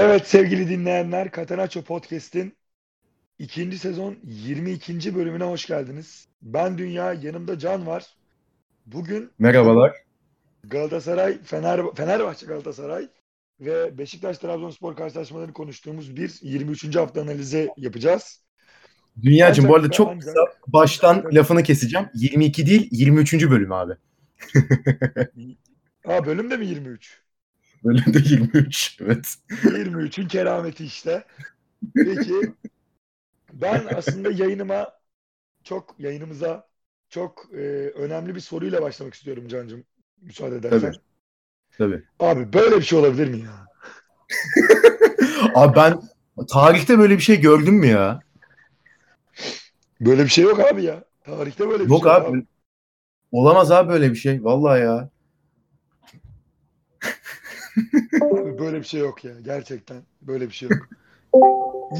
Evet sevgili dinleyenler Catenaccio Podcast'in ikinci sezon 22. bölümüne hoş geldiniz. Ben Dünya, yanımda Can var. Bugün Merhabalar. Galatasaray, Fener, Fenerbahçe Galatasaray ve Beşiktaş Trabzonspor karşılaşmalarını konuştuğumuz bir 23. hafta analizi yapacağız. Dünyacığım bu arada çok ancak- kısa baştan lafını keseceğim. 22 değil 23. bölüm abi. Aa bölüm de mi 23? Bölümde 23. Evet. 23'ün kerameti işte. Peki ben aslında yayınıma çok yayınımıza çok e, önemli bir soruyla başlamak istiyorum Can'cığım. Müsaade edersen. Tabii. Tabii. Abi böyle bir şey olabilir mi ya? Abi ben tarihte böyle bir şey gördüm mü ya? Böyle bir şey yok abi ya. Tarihte böyle bir Yok şey abi. Olamaz abi böyle bir şey. Vallahi ya. Böyle bir şey yok ya. Gerçekten böyle bir şey yok.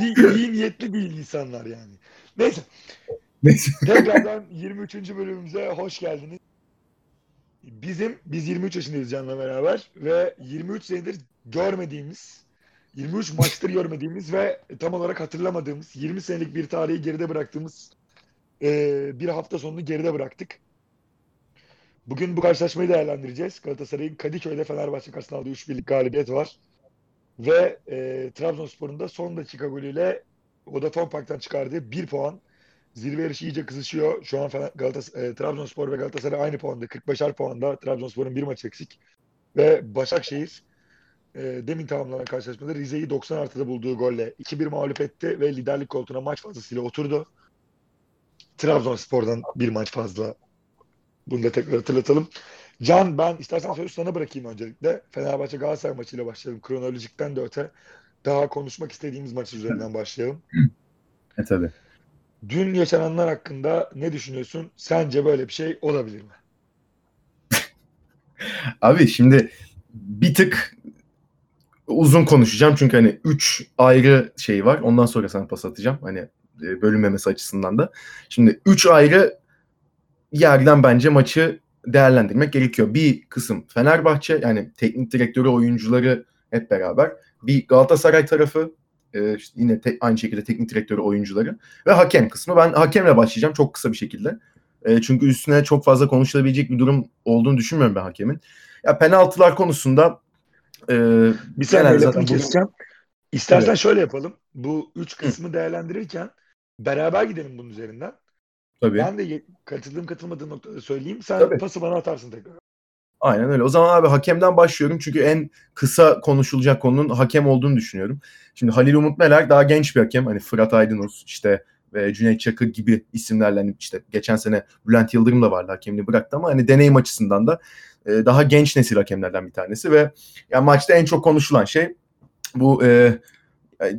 İyi, iyi niyetli değil insanlar yani. Neyse. Neyse. Tekrardan 23. bölümümüze hoş geldiniz. Bizim, biz 23 yaşındayız Can'la beraber ve 23 senedir görmediğimiz, 23 maçtır görmediğimiz ve tam olarak hatırlamadığımız 20 senelik bir tarihi geride bıraktığımız eee, bir hafta sonunu geride bıraktık. Bugün bu karşılaşmayı değerlendireceğiz. Galatasaray'ın Kadıköy'de Fenerbahçe karşısında aldığı 3 birlik galibiyet var. Ve eee Trabzonspor'un da son dakika golüyle Vodafone Park'tan çıkardığı 1 puan Zirve yarışı iyice kızışıyor. Şu an Fener, Galatas e, Trabzonspor ve Galatasaray aynı puanda. 45'er puanda. Trabzonspor'un bir maç eksik. Ve Başakşehir e, demin tamamlanan karşılaşmada Rize'yi 90 artıda bulduğu golle 2-1 mağlup etti ve liderlik koltuğuna maç fazlasıyla oturdu. Trabzonspor'dan bir maç fazla. Bunu da tekrar hatırlatalım. Can ben istersen sözü sana bırakayım öncelikle. Fenerbahçe Galatasaray maçıyla başlayalım. Kronolojikten de öte daha konuşmak istediğimiz maç üzerinden başlayalım. E tabii. Dün yaşananlar hakkında ne düşünüyorsun? Sence böyle bir şey olabilir mi? Abi şimdi bir tık uzun konuşacağım çünkü hani 3 ayrı şey var. Ondan sonra sana pas atacağım. Hani e, bölünmemesi açısından da. Şimdi 3 ayrı yerden bence maçı değerlendirmek gerekiyor. Bir kısım Fenerbahçe yani teknik direktörü, oyuncuları hep beraber. Bir Galatasaray tarafı e, işte yine te- aynı şekilde teknik direktörü, oyuncuları ve hakem kısmı. Ben hakemle başlayacağım çok kısa bir şekilde. E, çünkü üstüne çok fazla konuşulabilecek bir durum olduğunu düşünmüyorum ben hakemin. Ya penaltılar konusunda e, Bir saniye zaten keseceğim. İstersen Evet. şöyle yapalım. Bu üç kısmı değerlendirirken beraber gidelim bunun üzerinden. Tabii. Ben de katıldığım katılmadığım noktada söyleyeyim. Sen Tabii. pası bana atarsın tekrar. Aynen öyle. O zaman abi hakemden başlıyorum çünkü en kısa konuşulacak konunun hakem olduğunu düşünüyorum. Şimdi Halil Umut Meler daha genç bir hakem. Hani Fırat Aydınus işte ve Cüneyt Çakır gibi isimlerle hani işte geçen sene Bülent Yıldırım da vardı hakemliği bıraktı ama hani deneyim açısından da e, daha genç nesil hakemlerden bir tanesi ve ya maçta en çok konuşulan şey bu e,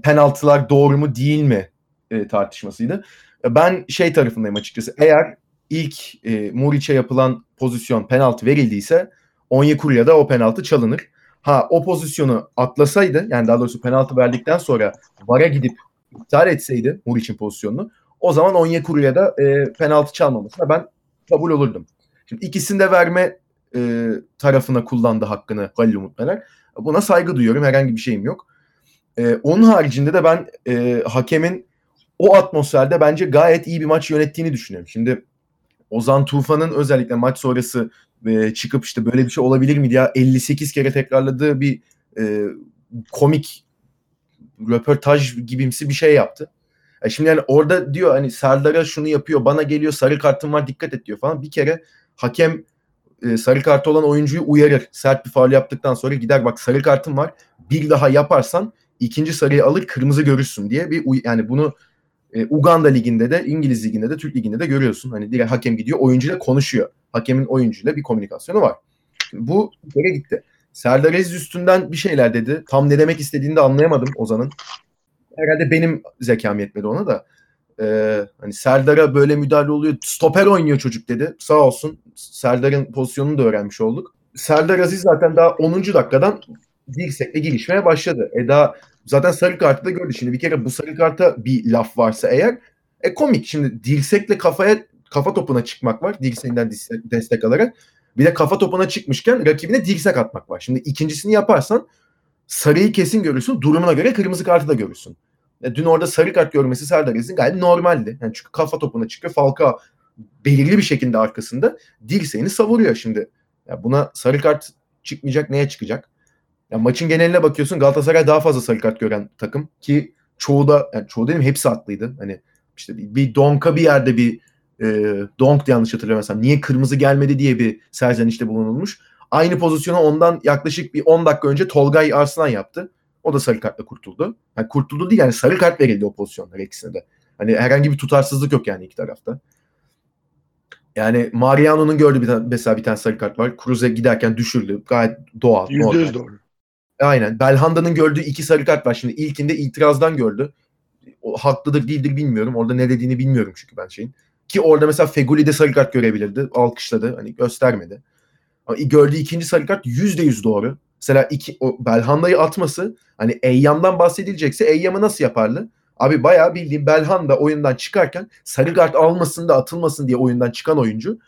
penaltılar doğru mu değil mi e, tartışmasıydı. Ben şey tarafındayım açıkçası. Eğer ilk e, Muriç'e yapılan pozisyon penaltı verildiyse Onyekuru'ya o penaltı çalınır. Ha o pozisyonu atlasaydı yani daha doğrusu penaltı verdikten sonra VAR'a gidip iptal etseydi Muriç'in pozisyonunu o zaman Onyekuru'ya da e, penaltı çalmamasına ben kabul olurdum. Şimdi ikisini de verme e, tarafına kullandı hakkını Halil Umut Meler. Buna saygı duyuyorum. Herhangi bir şeyim yok. E, onun haricinde de ben e, hakemin o atmosferde bence gayet iyi bir maç yönettiğini düşünüyorum. Şimdi Ozan Tufan'ın özellikle maç sonrası e, çıkıp işte böyle bir şey olabilir mi diye 58 kere tekrarladığı bir e, komik röportaj gibimsi bir şey yaptı. E şimdi yani orada diyor hani Serdar'a şunu yapıyor, bana geliyor sarı kartım var dikkat et diyor falan. Bir kere hakem e, sarı kartı olan oyuncuyu uyarır. Sert bir faul yaptıktan sonra gider bak sarı kartım var. Bir daha yaparsan ikinci sarıyı alır kırmızı görürsün diye bir yani bunu e, Uganda liginde de İngiliz liginde de Türk liginde de görüyorsun. Hani direkt hakem gidiyor oyuncuyla konuşuyor. Hakemin oyuncuyla bir komünikasyonu var. Bu kere gitti. Serdar Aziz üstünden bir şeyler dedi. Tam ne demek istediğini de anlayamadım Ozan'ın. Herhalde benim zekam yetmedi ona da. Ee, hani Serdar'a böyle müdahale oluyor. Stoper oynuyor çocuk dedi. Sağ olsun. Serdar'ın pozisyonunu da öğrenmiş olduk. Serdar Aziz zaten daha 10. dakikadan dirsekle girişmeye başladı. E daha zaten sarı kartı da gördü. Şimdi bir kere bu sarı karta bir laf varsa eğer e komik. Şimdi dirsekle kafaya kafa topuna çıkmak var. Dirseğinden destek, alarak. Bir de kafa topuna çıkmışken rakibine dirsek atmak var. Şimdi ikincisini yaparsan sarıyı kesin görürsün. Durumuna göre kırmızı kartı da görürsün. Ya dün orada sarı kart görmesi Serdar Aziz'in gayet normaldi. Yani çünkü kafa topuna çıkıyor. Falka belirli bir şekilde arkasında dirseğini savuruyor şimdi. Ya buna sarı kart çıkmayacak neye çıkacak? Ya maçın geneline bakıyorsun Galatasaray daha fazla sarı kart gören takım ki çoğu da yani çoğu dedim hepsi haklıydı. Hani işte bir, bir donka bir yerde bir e, donk yanlış hatırlamıyorsam niye kırmızı gelmedi diye bir serzenişte bulunulmuş. Aynı pozisyonu ondan yaklaşık bir 10 dakika önce Tolgay Arslan yaptı. O da sarı kartla kurtuldu. Yani kurtuldu değil yani sarı kart verildi o pozisyonlara ikisine de. Hani herhangi bir tutarsızlık yok yani iki tarafta. Yani Mariano'nun gördüğü bir tane, mesela bir tane sarı kart var. Cruz'e giderken düşürdü. Gayet doğal. Yüzde yüz doğru. Aynen. Belhanda'nın gördüğü iki sarı kart var. Şimdi ilkinde itirazdan gördü. O haklıdır değildir bilmiyorum. Orada ne dediğini bilmiyorum çünkü ben şeyin. Ki orada mesela Feguli de sarı kart görebilirdi. Alkışladı. Hani göstermedi. Ama gördüğü ikinci sarı kart yüzde yüz doğru. Mesela iki, o Belhanda'yı atması hani Eyyam'dan bahsedilecekse Eyyam'ı nasıl yapardı? Abi bayağı bildiğim Belhanda oyundan çıkarken sarı kart almasın da atılmasın diye oyundan çıkan oyuncu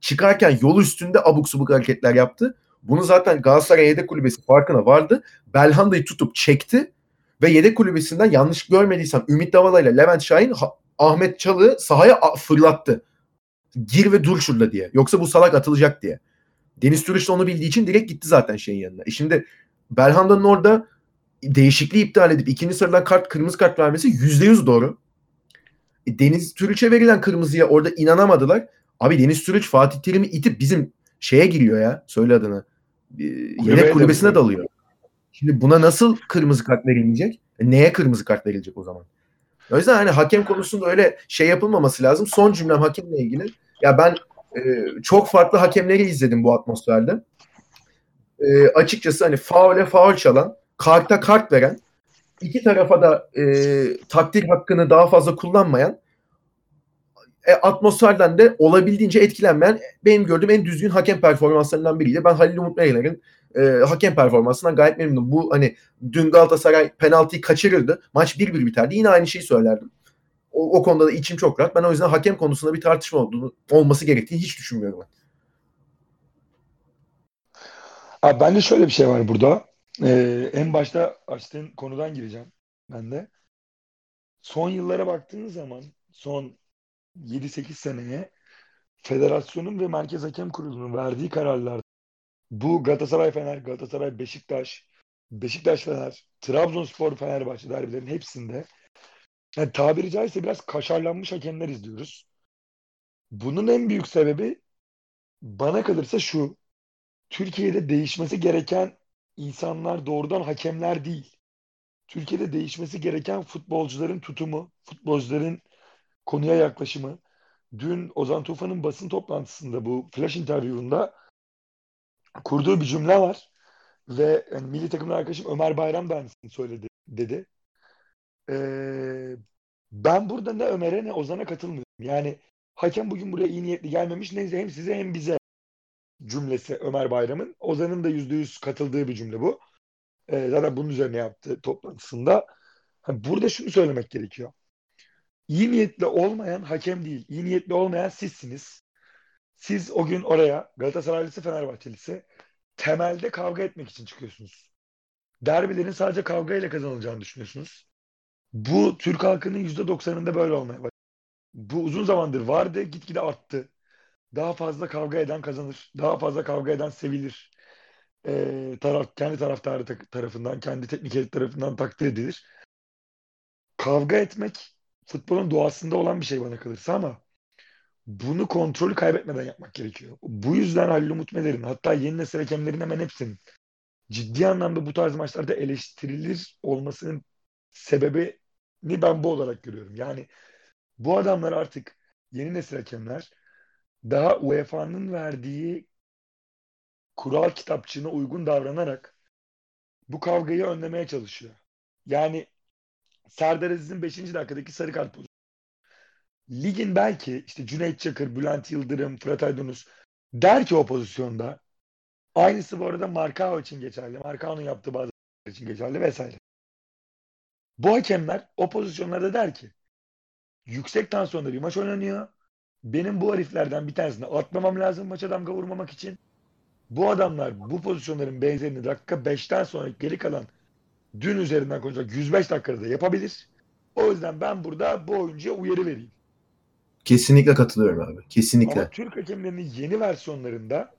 çıkarken yol üstünde abuk subuk hareketler yaptı. Bunu zaten Galatasaray yedek kulübesi farkına vardı. Belhanda'yı tutup çekti ve yedek kulübesinden yanlış görmediysem Ümit Davala ile Levent Şahin Ahmet Çalık'ı sahaya fırlattı. Gir ve dur şurada diye. Yoksa bu salak atılacak diye. Deniz Türüç de onu bildiği için direkt gitti zaten şeyin yanına. E şimdi Belhanda'nın orada değişikliği iptal edip ikinci sarıdan kart kırmızı kart vermesi yüzde yüz doğru. E, Deniz Türüç'e verilen kırmızıya orada inanamadılar. Abi Deniz Türüç Fatih Terim'i itip bizim şeye giriyor ya. Söyle adını. E, Kulübeye Yedek kulübesine dalıyor. dalıyor. Şimdi buna nasıl kırmızı kart verilmeyecek? E, neye kırmızı kart verilecek o zaman? O yüzden hani hakem konusunda öyle şey yapılmaması lazım. Son cümlem hakemle ilgili. Ya ben e, çok farklı hakemleri izledim bu atmosferde. E, açıkçası hani faule faul çalan, karta kart veren, iki tarafa da e, takdir hakkını daha fazla kullanmayan, e, atmosferden de olabildiğince etkilenmeyen benim gördüğüm en düzgün hakem performanslarından biriydi. Ben Halil Umut Meyrel'in e, hakem performansından gayet memnunum. Bu hani dün Galatasaray penaltıyı kaçırırdı. Maç 1-1 biterdi. Yine aynı şeyi söylerdim. O, o konuda da içim çok rahat. Ben o yüzden hakem konusunda bir tartışma olduğunu, olması gerektiğini hiç düşünmüyorum. Ben. Abi bende şöyle bir şey var burada. Ee, en başta açtığın konudan gireceğim ben de. Son yıllara baktığınız zaman son 7-8 seneye federasyonun ve Merkez Hakem Kurulu'nun verdiği kararlar bu Galatasaray Fener, Galatasaray Beşiktaş, Beşiktaş Fener, Trabzonspor Fenerbahçe derbilerin hepsinde yani tabiri caizse biraz kaşarlanmış hakemler izliyoruz. Bunun en büyük sebebi bana kalırsa şu. Türkiye'de değişmesi gereken insanlar doğrudan hakemler değil. Türkiye'de değişmesi gereken futbolcuların tutumu, futbolcuların konuya yaklaşımı. Dün Ozan Tufan'ın basın toplantısında bu flash interview'unda kurduğu bir cümle var. Ve yani milli takımın arkadaşım Ömer Bayram da söyledi dedi. Ee, ben burada ne Ömer'e ne Ozan'a katılmıyorum. Yani hakem bugün buraya iyi niyetli gelmemiş. Neyse hem size hem bize cümlesi Ömer Bayram'ın. Ozan'ın da yüzde yüz katıldığı bir cümle bu. Ee, zaten bunun üzerine yaptığı toplantısında. Ha, burada şunu söylemek gerekiyor. İyi niyetli olmayan hakem değil. İyi niyetli olmayan sizsiniz. Siz o gün oraya Galatasaraylısı Fenerbahçelisi temelde kavga etmek için çıkıyorsunuz. Derbilerin sadece kavga ile kazanılacağını düşünüyorsunuz. Bu Türk halkının yüzde doksanında böyle olmaya başladı. Bu uzun zamandır vardı, gitgide arttı. Daha fazla kavga eden kazanır. Daha fazla kavga eden sevilir. Ee, taraf, kendi taraftarı ta- tarafından, kendi teknik tarafından takdir edilir. Kavga etmek futbolun doğasında olan bir şey bana kalırsa ama bunu kontrolü kaybetmeden yapmak gerekiyor. Bu yüzden Halil Umut Meler'in hatta yeni nesil hakemlerin hemen hepsinin ciddi anlamda bu tarz maçlarda eleştirilir olmasının sebebini ben bu olarak görüyorum. Yani bu adamlar artık yeni nesil hakemler daha UEFA'nın verdiği kural kitapçığına uygun davranarak bu kavgayı önlemeye çalışıyor. Yani Serdar Aziz'in 5. dakikadaki sarı kart pozisyonu. Ligin belki işte Cüneyt Çakır, Bülent Yıldırım, Fırat Aydınus der ki o pozisyonda aynısı bu arada Markao için geçerli. Markao'nun yaptığı bazı için geçerli vesaire. Bu hakemler o pozisyonlarda der ki yüksek tansiyonda bir maç oynanıyor. Benim bu heriflerden bir tanesini atmamam lazım maça damga vurmamak için. bu adamlar bu pozisyonların benzerini dakika 5'ten sonra geri kalan dün üzerinden konuşacak 105 dakikada da yapabilir. O yüzden ben burada bu oyuncuya uyarı vereyim. Kesinlikle katılıyorum abi. Kesinlikle. Ama Türk hakemlerinin yeni versiyonlarında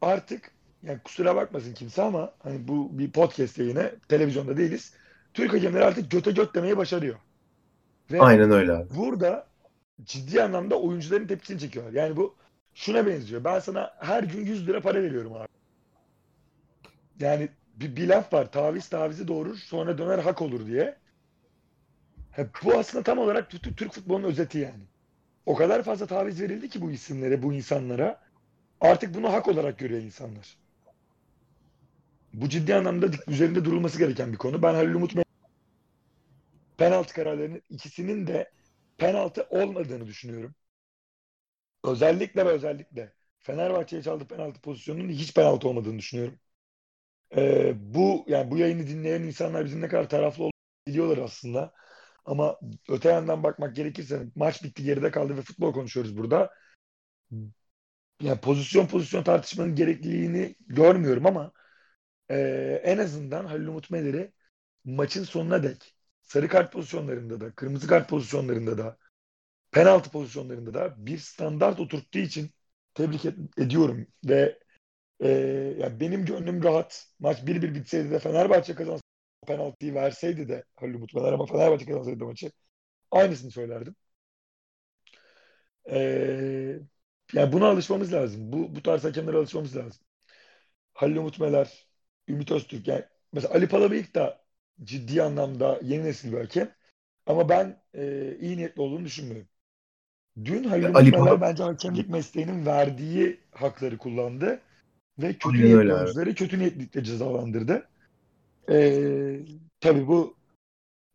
artık yani kusura bakmasın kimse ama hani bu bir podcast yayını televizyonda değiliz. Türk hakemleri artık göte göt demeyi başarıyor. Ve Aynen öyle abi. burada ciddi anlamda oyuncuların tepkisini çekiyorlar. Yani bu şuna benziyor. Ben sana her gün 100 lira para veriyorum abi. Yani bir, bir laf var. Taviz tavizi doğurur sonra döner hak olur diye. Ha, bu aslında tam olarak Türk, futbolunun özeti yani. O kadar fazla taviz verildi ki bu isimlere, bu insanlara. Artık bunu hak olarak görüyor insanlar. Bu ciddi anlamda üzerinde durulması gereken bir konu. Ben Halil Umut penaltı kararlarının ikisinin de penaltı olmadığını düşünüyorum. Özellikle ve özellikle Fenerbahçe'ye çaldığı penaltı pozisyonunun hiç penaltı olmadığını düşünüyorum. Ee, bu yani bu yayını dinleyen insanlar bizim ne kadar taraflı olduğunu biliyorlar aslında. Ama öte yandan bakmak gerekirse maç bitti geride kaldı ve futbol konuşuyoruz burada. Yani pozisyon pozisyon tartışmanın gerekliliğini görmüyorum ama e, en azından Halil Umut Meler'i maçın sonuna dek sarı kart pozisyonlarında da, kırmızı kart pozisyonlarında da, penaltı pozisyonlarında da bir standart oturttuğu için tebrik ediyorum ve e, yani benim gönlüm rahat. Maç 1-1 bitseydi de Fenerbahçe kazansaydı penaltıyı verseydi de Halil Umut Meler ama Fenerbahçe kazansaydı maçı aynısını söylerdim. E, yani buna alışmamız lazım. Bu, bu tarz hakemlere alışmamız lazım. Halil Umut Meler, Ümit Öztürk yani mesela Ali Palabıyık da ciddi anlamda yeni nesil bir hakem. Ama ben e, iyi niyetli olduğunu düşünmüyorum. Dün Halil Umut Ali Meler bence hakemlik mesleğinin verdiği hakları kullandı. Ve kötü Aynen niyetli oyuncuları kötü niyetlikle cezalandırdı. E, tabii bu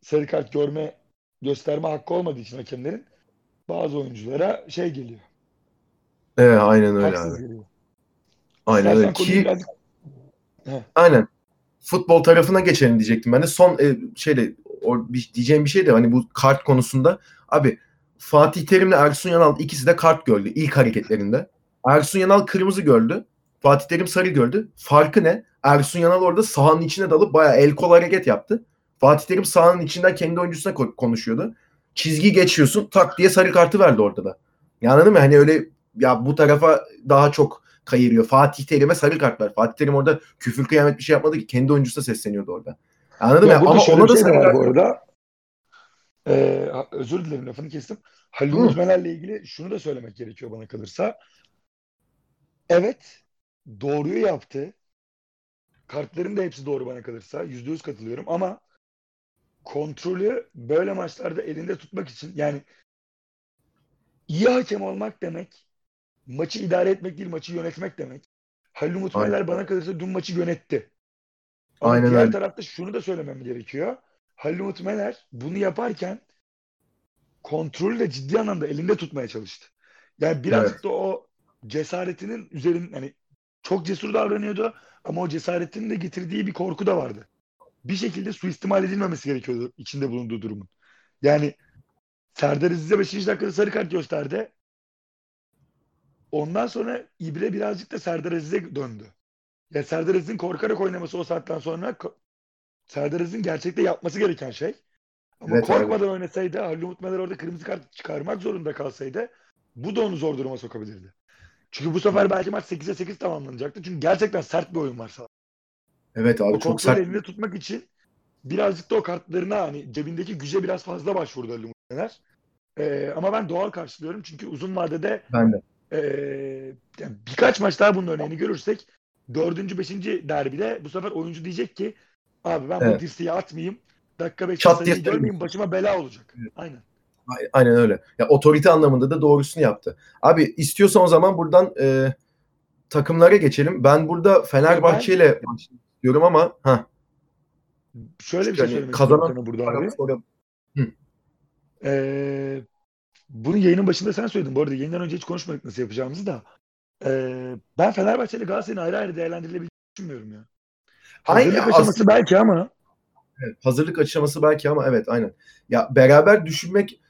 sarı kart görme gösterme hakkı olmadığı için hakemlerin bazı oyunculara şey geliyor. Evet, aynen öyle haksız abi. geliyor. Aynen öyle. Ki birazcık aynen futbol tarafına geçelim diyecektim. Ben de son e, şeyle o, bir, diyeceğim bir şey de hani bu kart konusunda abi Fatih Terim'le Ersun Yanal ikisi de kart gördü ilk hareketlerinde. Ersun Yanal kırmızı gördü. Fatih Terim sarı gördü. Farkı ne? Ersun Yanal orada sahanın içine dalıp bayağı el kol hareket yaptı. Fatih Terim sahanın içinden kendi oyuncusuna ko- konuşuyordu. Çizgi geçiyorsun tak diye sarı kartı verdi orada da. Ya anladın mı? Hani öyle ya bu tarafa daha çok kayırıyor. Fatih Terim'e sarı kart ver. Fatih Terim orada küfür kıyamet bir şey yapmadı ki. Kendi oyuncusuna sesleniyordu orada. Anladın Ya mı? Ama ona da şey sarı kart bu arada. Ee, özür dilerim lafını kestim. Halil Meler'le ilgili şunu da söylemek gerekiyor bana kalırsa. Evet, doğruyu yaptı. Kartların da hepsi doğru bana kalırsa. Yüzde yüz katılıyorum ama kontrolü böyle maçlarda elinde tutmak için yani iyi hakem olmak demek maçı idare etmek değil maçı yönetmek demek. Halil Umut. Meler bana kalırsa dün maçı yönetti. Ama Aynen diğer öyle. tarafta şunu da söylemem gerekiyor. Halil Umut Meler bunu yaparken kontrolü de ciddi anlamda elinde tutmaya çalıştı. Yani birazcık Evet. da o cesaretinin üzerine hani çok cesur davranıyordu ama o cesaretinin de getirdiği bir korku da vardı. Bir şekilde suistimal edilmemesi gerekiyordu içinde bulunduğu durumun. Yani Serdar Aziz'e 5. dakikada sarı kart gösterdi. Ondan sonra İbre birazcık da Serdar Aziz'e döndü. Ya Serdar Aziz'in korkarak oynaması o saatten sonra Serdar Aziz'in gerçekte yapması gereken şey. Ama Evet abi. korkmadan oynasaydı, Halil Umut Meler orada kırmızı kart çıkarmak zorunda kalsaydı bu da onu zor duruma sokabilirdi. Çünkü bu sefer belki maç 8'e 8 tamamlanacaktı. Çünkü gerçekten sert bir oyun var sahada. Evet O abi çok kontrolü sert. elinde tutmak için birazcık da o kartlarına hani cebindeki güce biraz fazla başvurdu Ali Umut Ee, ama ben doğal karşılıyorum çünkü uzun vadede Ben de. ee, yani birkaç maç daha bunun örneğini görürsek dördüncü, beşinci derbide bu sefer oyuncu diyecek ki abi ben Evet. bu dirseği atmayayım. Dakika 5'te Çat diye sayıyı görmeyeyim başıma bela olacak. Aynen. Aynen öyle. Ya otorite anlamında da doğrusunu yaptı. Abi istiyorsan o zaman buradan e, takımlara geçelim. Ben burada Fenerbahçe ile istiyorum ama ha Şöyle bir şey Yani kazanan burada abi. sonra Ee, bunu yayının başında sen söyledin. Bu arada yayından önce hiç konuşmadık nasıl yapacağımızı da. Ee, ben Fenerbahçe ile Galatasaray'ın ayrı ayrı değerlendirilebildiğini düşünmüyorum ya. Hazırlık aşaması aslında- belki ama Evet, hazırlık aşaması belki ama evet aynen. Ya beraber düşünmek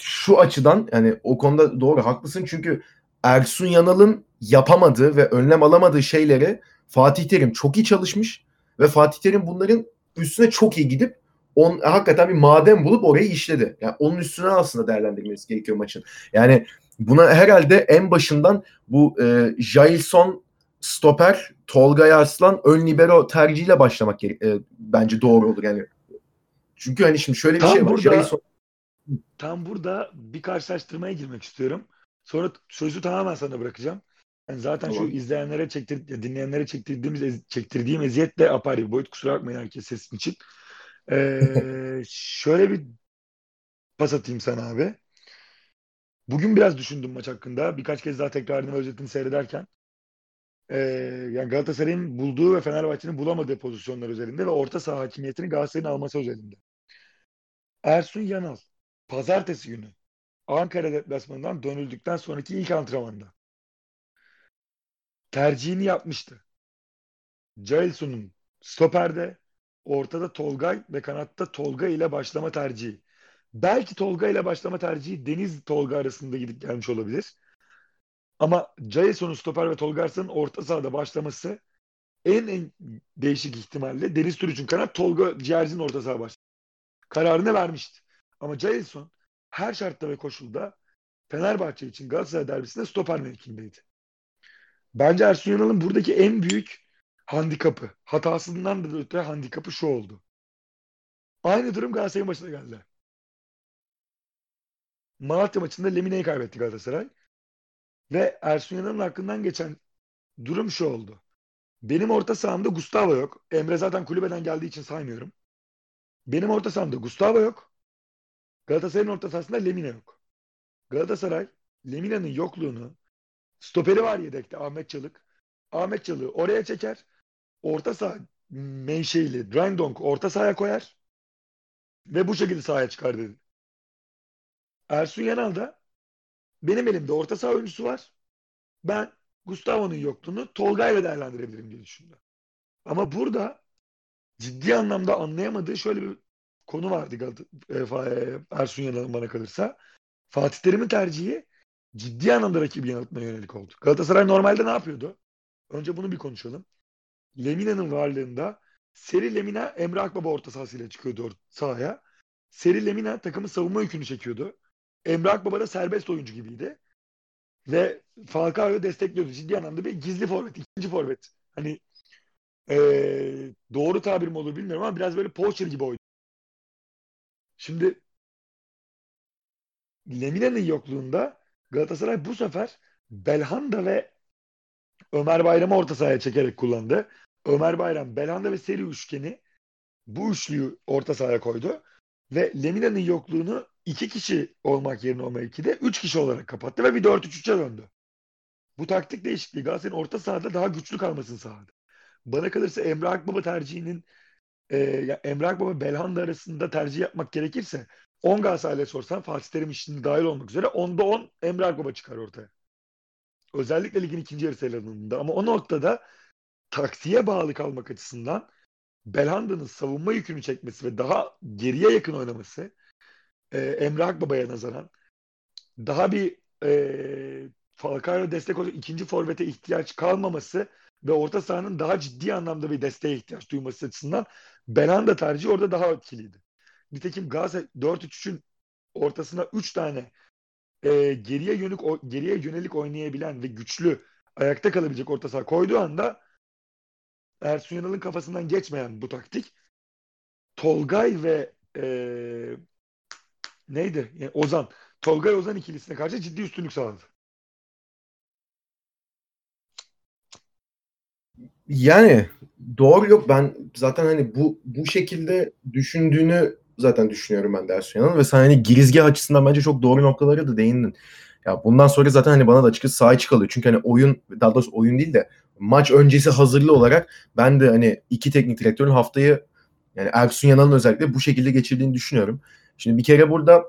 şu açıdan yani o konuda doğru haklısın çünkü Ersun Yanal'ın yapamadığı ve önlem alamadığı şeyleri Fatih Terim çok iyi çalışmış ve Fatih Terim bunların üstüne çok iyi gidip on, hakikaten bir maden bulup orayı işledi. Yani onun üstüne aslında değerlendirmesi gerekiyor maçın. Yani buna herhalde en başından bu e, Jailson stoper, Tolga Arslan ön libero tercihiyle başlamak e, bence doğru olur yani. Çünkü hani şimdi şöyle bir Tam şey var. burada- Jailson Tam burada bir karşılaştırmaya girmek istiyorum. Sonra sözü tamamen sana bırakacağım. Yani zaten Tamam. şu izleyenlere çektir, dinleyenlere çektirdiğimiz çektirdiğim eziyet de apayrı bir boyut. Kusura bakmayın herkes sesim için. Ee, şöyle bir pas atayım sana abi. Bugün biraz düşündüm maç hakkında. Birkaç kez daha tekrarını özetini seyrederken. Ee, yani Galatasaray'ın bulduğu ve Fenerbahçe'nin bulamadığı pozisyonlar üzerinde ve orta saha hakimiyetini Galatasaray'ın alması üzerinde. Ersun Yanal pazartesi günü Ankara deplasmanından dönüldükten sonraki ilk antrenmanda tercihini yapmıştı. Jailson'un stoperde, ortada Tolgay ve kanatta Tolga ile başlama tercihi. Belki Tolga ile başlama tercihi Deniz Tolga arasında gidip gelmiş olabilir. Ama Jailson'un stoper ve Tolga Arslan'ın orta sahada başlaması en, en değişik ihtimalle Deniz Türüç'ün kanat Tolga Ciğerci'nin orta saha baş. Kararını vermişti. Ama Jailson her şartta ve koşulda Fenerbahçe için Galatasaray derbisinde stoper mevkiindeydi. Bence Ersun Yanal'ın buradaki en büyük handikapı, hatasından da öte handikapı şu oldu. Aynı durum Galatasaray'ın başına geldi. Malatya maçında Lemine'yi kaybetti Galatasaray. Ve Ersun Yanal'ın hakkından geçen durum şu oldu. Benim orta sahamda Gustavo yok. Emre zaten kulübeden geldiği için saymıyorum. Benim orta sahamda Gustavo yok. Galatasaray'ın orta sahasında Lemine yok. Galatasaray Lemine'nin yokluğunu stoperi var yedekte Ahmet Çalık. Ahmet Çalık'ı oraya çeker. Orta saha menşeili Randonk orta sahaya koyar. Ve bu şekilde sahaya çıkar dedi. Ersun Yanal da benim elimde orta saha oyuncusu var. Ben Gustavo'nun yokluğunu Tolga ile değerlendirebilirim diye düşündü. Ama burada ciddi anlamda anlayamadığı şöyle bir konu vardı Galata- e, e, Ersun Yanal'ın bana kalırsa. Fatih Terim'in tercihi ciddi anlamda rakibi yanıltmaya yönelik oldu. Galatasaray normalde ne yapıyordu? Önce bunu bir konuşalım. Lemina'nın varlığında Seri Lemina Emre Akbaba orta sahasıyla çıkıyordu or- sahaya. Seri Lemina takımın savunma yükünü çekiyordu. Emre Akbaba da serbest oyuncu gibiydi. Ve Falcao'yu destekliyordu. Ciddi anlamda bir gizli forvet, ikinci forvet. Hani eee, doğru tabir mi olur bilmiyorum ama biraz böyle poacher gibi oynadı. Şimdi Lemina'nın yokluğunda Galatasaray bu sefer Belhanda ve Ömer Bayram'ı orta sahaya çekerek kullandı. Ömer Bayram, Belhanda ve Seri üçgeni bu üçlüyü orta sahaya koydu. Ve Lemina'nın yokluğunu iki kişi olmak yerine o mevkide üç kişi olarak kapattı ve bir 4-3-3'e döndü. Bu taktik değişikliği Galatasaray'ın orta sahada daha güçlü kalmasını sağladı. Bana kalırsa Emre Akbaba tercihinin e, ya Emre Akbaba Belhanda arasında tercih yapmak gerekirse 10 Galatasaray'a sorsan Fatih Terim işini dahil olmak üzere 10'da 10 Emre Akbaba çıkar ortaya. Özellikle ligin ikinci yarısı alanında. Ama o noktada taktiğe bağlı kalmak açısından Belhanda'nın savunma yükünü çekmesi ve daha geriye yakın oynaması e, Emre Akbaba'ya nazaran daha bir e, Falcao destek olacak ikinci forvete ihtiyaç kalmaması ve orta sahanın daha ciddi anlamda bir desteğe ihtiyaç duyması açısından Belhanda tercihi orada daha etkiliydi. Nitekim Galatasaray 4-3-3'ün ortasına 3 tane e, geriye yönelik o- geriye yönelik oynayabilen ve güçlü ayakta kalabilecek orta saha koyduğu anda Ersun Yanal'ın kafasından geçmeyen bu taktik Tolgay ve e, neydi? Yani Ozan. Tolgay Ozan ikilisine karşı ciddi üstünlük sağladı. Yani doğru yok ben zaten hani bu bu şekilde düşündüğünü zaten düşünüyorum ben de Ersun ve sen hani girizgah açısından bence çok doğru noktalara da değindin. Ya bundan sonra zaten hani bana da açıkçası sahaya çıkalıyor. Çünkü hani oyun daha doğrusu oyun değil de maç öncesi hazırlığı olarak ben de hani iki teknik direktörün haftayı yani Ersun Yanal'ın özellikle bu şekilde geçirdiğini düşünüyorum. Şimdi bir kere burada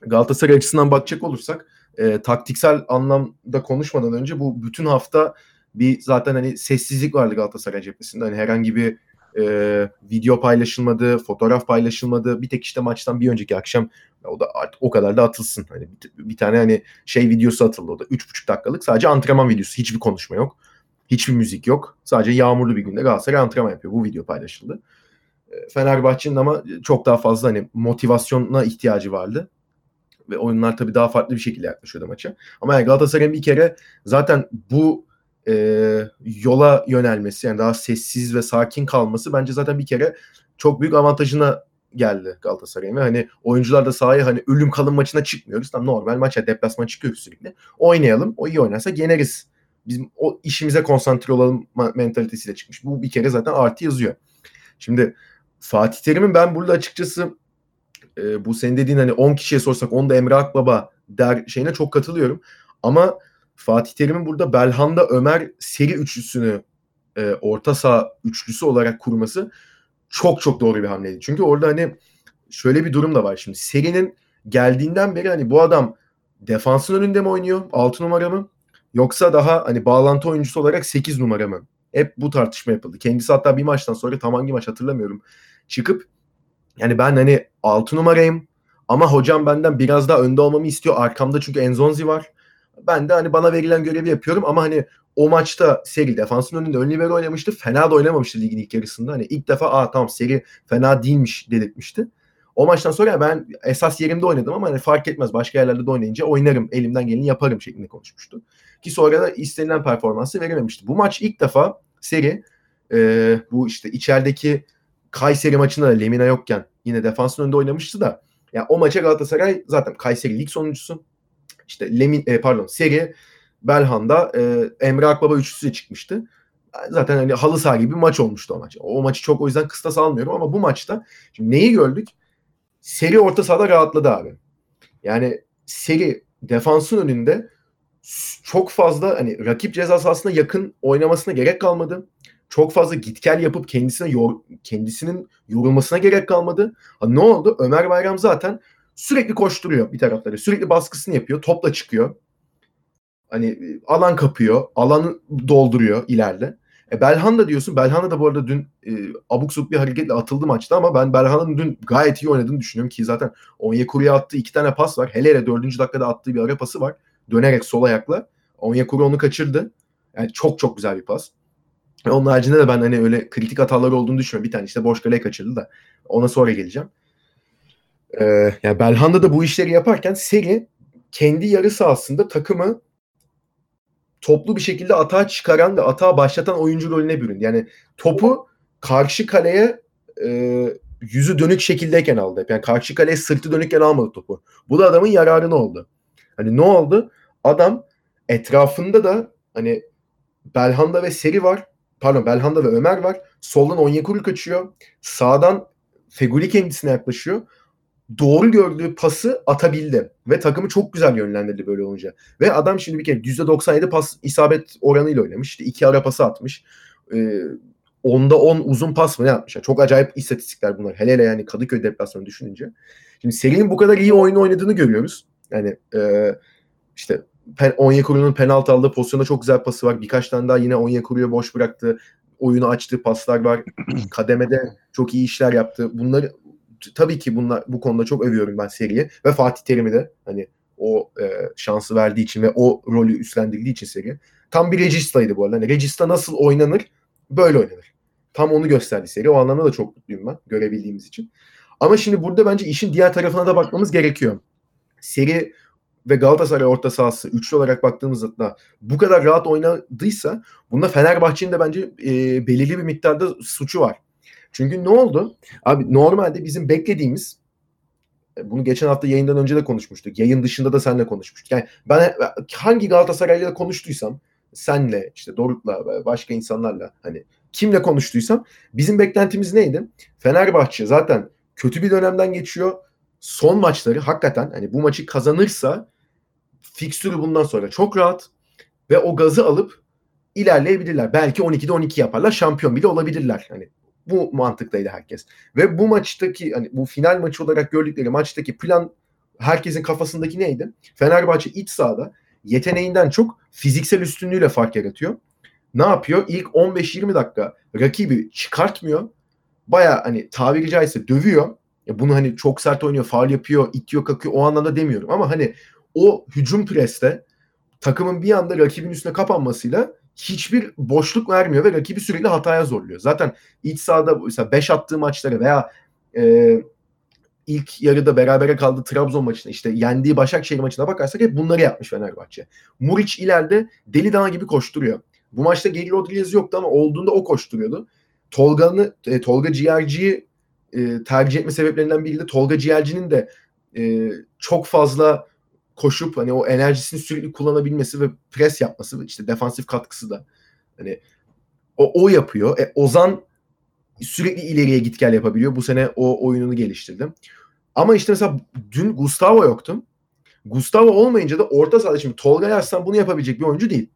Galatasaray açısından bakacak olursak e, taktiksel anlamda konuşmadan önce bu bütün hafta bir zaten hani sessizlik vardı Galatasaray cephesinde. Hani herhangi bir e, video paylaşılmadı, fotoğraf paylaşılmadı. Bir tek işte maçtan bir önceki akşam o da artık o kadar da atılsın. Hani bir, bir tane hani şey videosu atıldı o da 3,5 dakikalık sadece antrenman videosu. Hiçbir konuşma yok. Hiçbir müzik yok. Sadece yağmurlu bir günde Galatasaray antrenman yapıyor. Bu video paylaşıldı. E, Fenerbahçe'nin ama çok daha fazla hani motivasyona ihtiyacı vardı. Ve oyunlar tabii daha farklı bir şekilde yaklaşıyordu maça. Ama yani Galatasaray'ın bir kere zaten bu e, yola yönelmesi yani daha sessiz ve sakin kalması bence zaten bir kere çok büyük avantajına geldi Galatasaray'ın hani oyuncular da sahaya hani ölüm kalım maçına çıkmıyoruz. Tam normal maça deplasman çıkıyoruz sürekli. Oynayalım. O iyi oynarsa yeneriz. Bizim o işimize konsantre olalım mentalitesiyle çıkmış. Bu bir kere zaten artı yazıyor. Şimdi Fatih Terim'in ben burada açıkçası e, bu senin dediğin hani 10 kişiye sorsak 10 da Emre Akbaba der şeyine çok katılıyorum. Ama Fatih Terim'in burada Belhanda Ömer seri üçlüsünü e, orta saha üçlüsü olarak kurması çok çok doğru bir hamleydi. Çünkü orada hani şöyle bir durum da var şimdi. Serinin geldiğinden beri hani bu adam defansın önünde mi oynuyor? 6 numara mı? Yoksa daha hani bağlantı oyuncusu olarak 8 numara mı? Hep bu tartışma yapıldı. Kendisi hatta bir maçtan sonra tam hangi maç hatırlamıyorum. Çıkıp yani ben hani 6 numarayım ama hocam benden biraz daha önde olmamı istiyor. Arkamda çünkü Enzonzi var. Ben de hani bana verilen görevi yapıyorum ama hani o maçta seri defansın önünde ön libero oynamıştı. Fena da oynamamıştı ligin ilk yarısında. Hani ilk defa aa tamam seri fena değilmiş dedirtmişti. O maçtan sonra ben esas yerimde oynadım ama hani fark etmez başka yerlerde de oynayınca oynarım elimden geleni yaparım şeklinde konuşmuştu. Ki sonra da istenilen performansı verememişti. Bu maç ilk defa seri e, bu işte içerideki Kayseri maçında da Lemina yokken yine defansın önünde oynamıştı da yani o maça Galatasaray zaten Kayseri lig sonuncusu. İşte Lemin e, pardon seri Belhanda e, Emre Akbaba üçlüsüyle çıkmıştı. Zaten hani halı saha gibi bir maç olmuştu o maç. O maçı çok o yüzden kıstas almıyorum ama bu maçta şimdi neyi gördük? Seri orta sahada rahatladı abi. Yani seri defansın önünde çok fazla hani rakip ceza sahasına yakın oynamasına gerek kalmadı. Çok fazla git gel yapıp kendisine yor, kendisinin yorulmasına gerek kalmadı. Ha, ne oldu? Ömer Bayram zaten sürekli koşturuyor bir tarafları. Sürekli baskısını yapıyor. Topla çıkıyor. Hani alan kapıyor. Alanı dolduruyor ileride. E Belhanda diyorsun. Belhanda da bu arada dün e, abuk subuk bir hareketle atıldı maçta ama ben Belhanda'nın dün gayet iyi oynadığını düşünüyorum ki zaten Onyekuru'ya attığı iki tane pas var. Hele hele dördüncü dakikada attığı bir ara pası var. Dönerek sol ayakla. Onyekuru onu kaçırdı. Yani çok çok güzel bir pas. Onun haricinde de ben hani öyle kritik hataları olduğunu düşünmüyorum. Bir tane işte boş kale kaçırdı da. Ona sonra geleceğim. Ee, yani Belhanda da bu işleri yaparken Seri kendi yarı sahasında takımı toplu bir şekilde atağa çıkaran ve atağa başlatan oyuncu rolüne büründü. Yani topu karşı kaleye e, yüzü dönük şekildeyken aldı. Yani karşı kaleye sırtı dönükken almadı topu. Bu da adamın yararına oldu. Hani ne oldu? Adam etrafında da hani Belhanda ve Seri var. Pardon Belhanda ve Ömer var. Soldan Onyekuru kaçıyor. Sağdan Feguli kendisine yaklaşıyor doğru gördüğü pası atabildi. Ve takımı çok güzel yönlendirdi böyle olunca. Ve adam şimdi bir kere %97 pas isabet oranıyla oynamış. İşte iki ara pası atmış. Ee, onda 10 uzun pas mı ne atmış? Yani çok acayip istatistikler bunlar. Hele hele yani Kadıköy deplasmanı düşününce. Şimdi serinin bu kadar iyi oyun oynadığını görüyoruz. Yani e, işte Pen, Onyekuru'nun penaltı aldığı pozisyonda çok güzel pası var. Birkaç tane daha yine Onyekuru'ya boş bıraktı. Oyunu açtığı paslar var. Kademede çok iyi işler yaptı. Bunları tabii ki bunlar bu konuda çok övüyorum ben seriye ve Fatih Terim'i de hani o e, şansı verdiği için ve o rolü üstlendirdiği için seri. Tam bir registaydı bu arada. Hani regista nasıl oynanır? Böyle oynanır. Tam onu gösterdi seri. O anlamda da çok mutluyum ben görebildiğimiz için. Ama şimdi burada bence işin diğer tarafına da bakmamız gerekiyor. Seri ve Galatasaray orta sahası üçlü olarak baktığımızda bu kadar rahat oynadıysa bunda Fenerbahçe'nin de bence e, belirli bir miktarda suçu var. Çünkü ne oldu? Abi normalde bizim beklediğimiz e, bunu geçen hafta yayından önce de konuşmuştuk. Yayın dışında da seninle konuşmuştuk. Yani ben hangi Galatasaray'la konuştuysam senle işte Doruk'la başka insanlarla hani kimle konuştuysam bizim beklentimiz neydi? Fenerbahçe zaten kötü bir dönemden geçiyor. Son maçları hakikaten hani bu maçı kazanırsa fikstürü bundan sonra çok rahat ve o gazı alıp ilerleyebilirler. Belki 12'de 12 yaparlar. Şampiyon bile olabilirler. Hani bu mantıktaydı herkes. Ve bu maçtaki hani bu final maçı olarak gördükleri maçtaki plan herkesin kafasındaki neydi? Fenerbahçe iç sahada yeteneğinden çok fiziksel üstünlüğüyle fark yaratıyor. Ne yapıyor? İlk 15-20 dakika rakibi çıkartmıyor. baya hani tabiri caizse dövüyor. Ya bunu hani çok sert oynuyor, faal yapıyor, itiyor, kakıyor o anlamda demiyorum. Ama hani o hücum preste takımın bir anda rakibin üstüne kapanmasıyla hiçbir boşluk vermiyor ve rakibi sürekli hataya zorluyor. Zaten iç sahada mesela 5 attığı maçları veya e, ilk yarıda berabere kaldığı Trabzon maçına işte yendiği Başakşehir maçına bakarsak hep bunları yapmış Fenerbahçe. Muriç ileride deli dana gibi koşturuyor. Bu maçta Geri Rodriguez yoktu ama olduğunda o koşturuyordu. Tolga'nı e, Tolga Ciğerci'yi e, tercih etme sebeplerinden biri de Tolga Ciğerci'nin de e, çok fazla koşup hani o enerjisini sürekli kullanabilmesi ve pres yapması işte defansif katkısı da hani o, o yapıyor. E, Ozan sürekli ileriye git gel yapabiliyor. Bu sene o oyununu geliştirdi. Ama işte mesela dün Gustavo yoktu. Gustavo olmayınca da orta sahada şimdi Tolga Yarslan bunu yapabilecek bir oyuncu değil.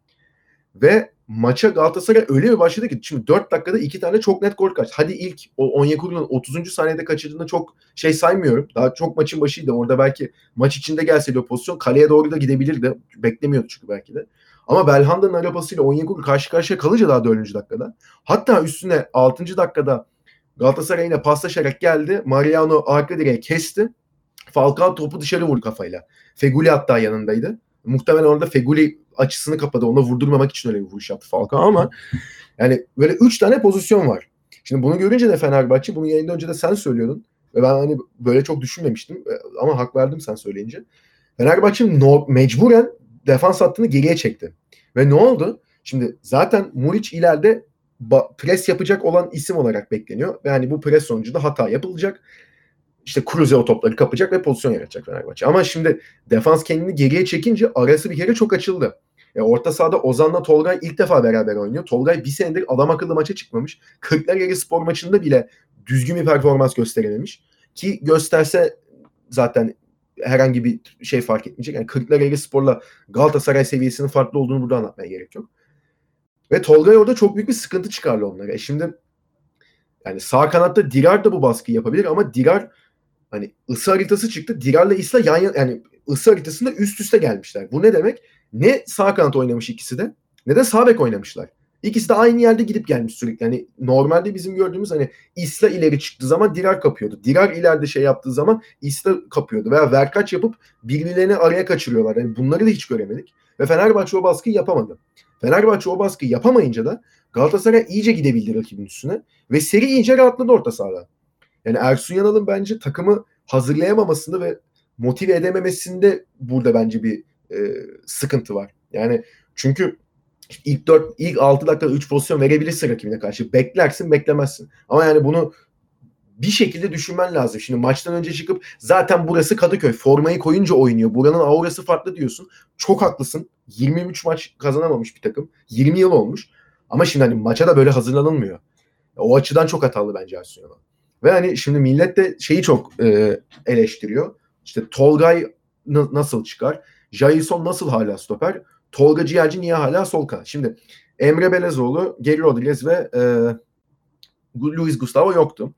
Ve maça Galatasaray öyle bir başladı ki şimdi 4 dakikada 2 tane çok net gol kaçtı. Hadi ilk o Onyekuru'nun 30. saniyede kaçırdığında çok şey saymıyorum. Daha çok maçın başıydı. Orada belki maç içinde gelseydi o pozisyon kaleye doğru da gidebilirdi. Beklemiyordu çünkü belki de. Ama Belhanda'nın arabasıyla Onyekuru karşı karşıya kalınca daha 4. dakikada. Hatta üstüne 6. dakikada Galatasaray yine paslaşarak geldi. Mariano arka direğe kesti. Falcao topu dışarı vurdu kafayla. Feguli hatta yanındaydı. Muhtemelen orada Feguli açısını kapadı. Ona vurdurmamak için öyle bir vuruş yaptı Falcao ama yani böyle 3 tane pozisyon var. Şimdi bunu görünce de Fenerbahçe bunu yayında önce de sen söylüyordun. Ve ben hani böyle çok düşünmemiştim ama hak verdim sen söyleyince. Fenerbahçe no, mecburen defans hattını geriye çekti. Ve ne oldu? Şimdi zaten Muriç ileride pres yapacak olan isim olarak bekleniyor. Ve hani bu pres sonucu da hata yapılacak. İşte Cruze o topları kapacak ve pozisyon yaratacak Fenerbahçe. Ama şimdi defans kendini geriye çekince arası bir kere çok açıldı. E, orta sahada Ozan'la Tolgay ilk defa beraber oynuyor. Tolgay bir senedir adam akıllı maça çıkmamış. Kırklareli spor maçında bile düzgün bir performans gösterememiş. Ki gösterse zaten herhangi bir şey fark etmeyecek. Yani Kırklareli Spor'la Galatasaray seviyesinin farklı olduğunu burada anlatmaya gerek yok. Ve Tolgay orada çok büyük bir sıkıntı çıkarlı onlara. E şimdi yani sağ kanatta Dirar da bu baskıyı yapabilir ama Dirar hani ısı haritası çıktı. Dirar'la Isla yan yana yani ısı haritasında üst üste gelmişler. Bu ne demek? Ne sağ kanat oynamış ikisi de ne de sağ bek oynamışlar. İkisi de aynı yerde gidip gelmiş sürekli. Yani normalde bizim gördüğümüz hani Isla ileri çıktığı zaman Dirar kapıyordu. Dirar ileride şey yaptığı zaman Isla kapıyordu. Veya verkaç yapıp birbirlerini araya kaçırıyorlar. Yani bunları da hiç göremedik. Ve Fenerbahçe o baskıyı yapamadı. Fenerbahçe o baskıyı yapamayınca da Galatasaray iyice gidebildi rakibin üstüne. Ve seri iyice rahatladı orta sahada. Yani Ersun Yanal'ın bence takımı hazırlayamamasında ve motive edememesinde burada bence bir e, sıkıntı var. Yani çünkü ilk 4 ilk 6 dakikada 3 pozisyon verebilirsin rakibine karşı. Beklersin, beklemezsin. Ama yani bunu bir şekilde düşünmen lazım. Şimdi maçtan önce çıkıp zaten burası Kadıköy. Formayı koyunca oynuyor. Buranın aurası farklı diyorsun. Çok haklısın. 23 maç kazanamamış bir takım. 20 yıl olmuş. Ama şimdi hani maça da böyle hazırlanılmıyor. O açıdan çok hatalı bence Ersun Yanal. Ve hani şimdi millet de şeyi çok e, eleştiriyor. İşte Tolgay nasıl çıkar? Jailson nasıl hala stoper? Tolga Ciğerci niye hala sol kanat? Şimdi Emre Belezoğlu, Geri Rodriguez ve e, Luis Gustavo yoktu.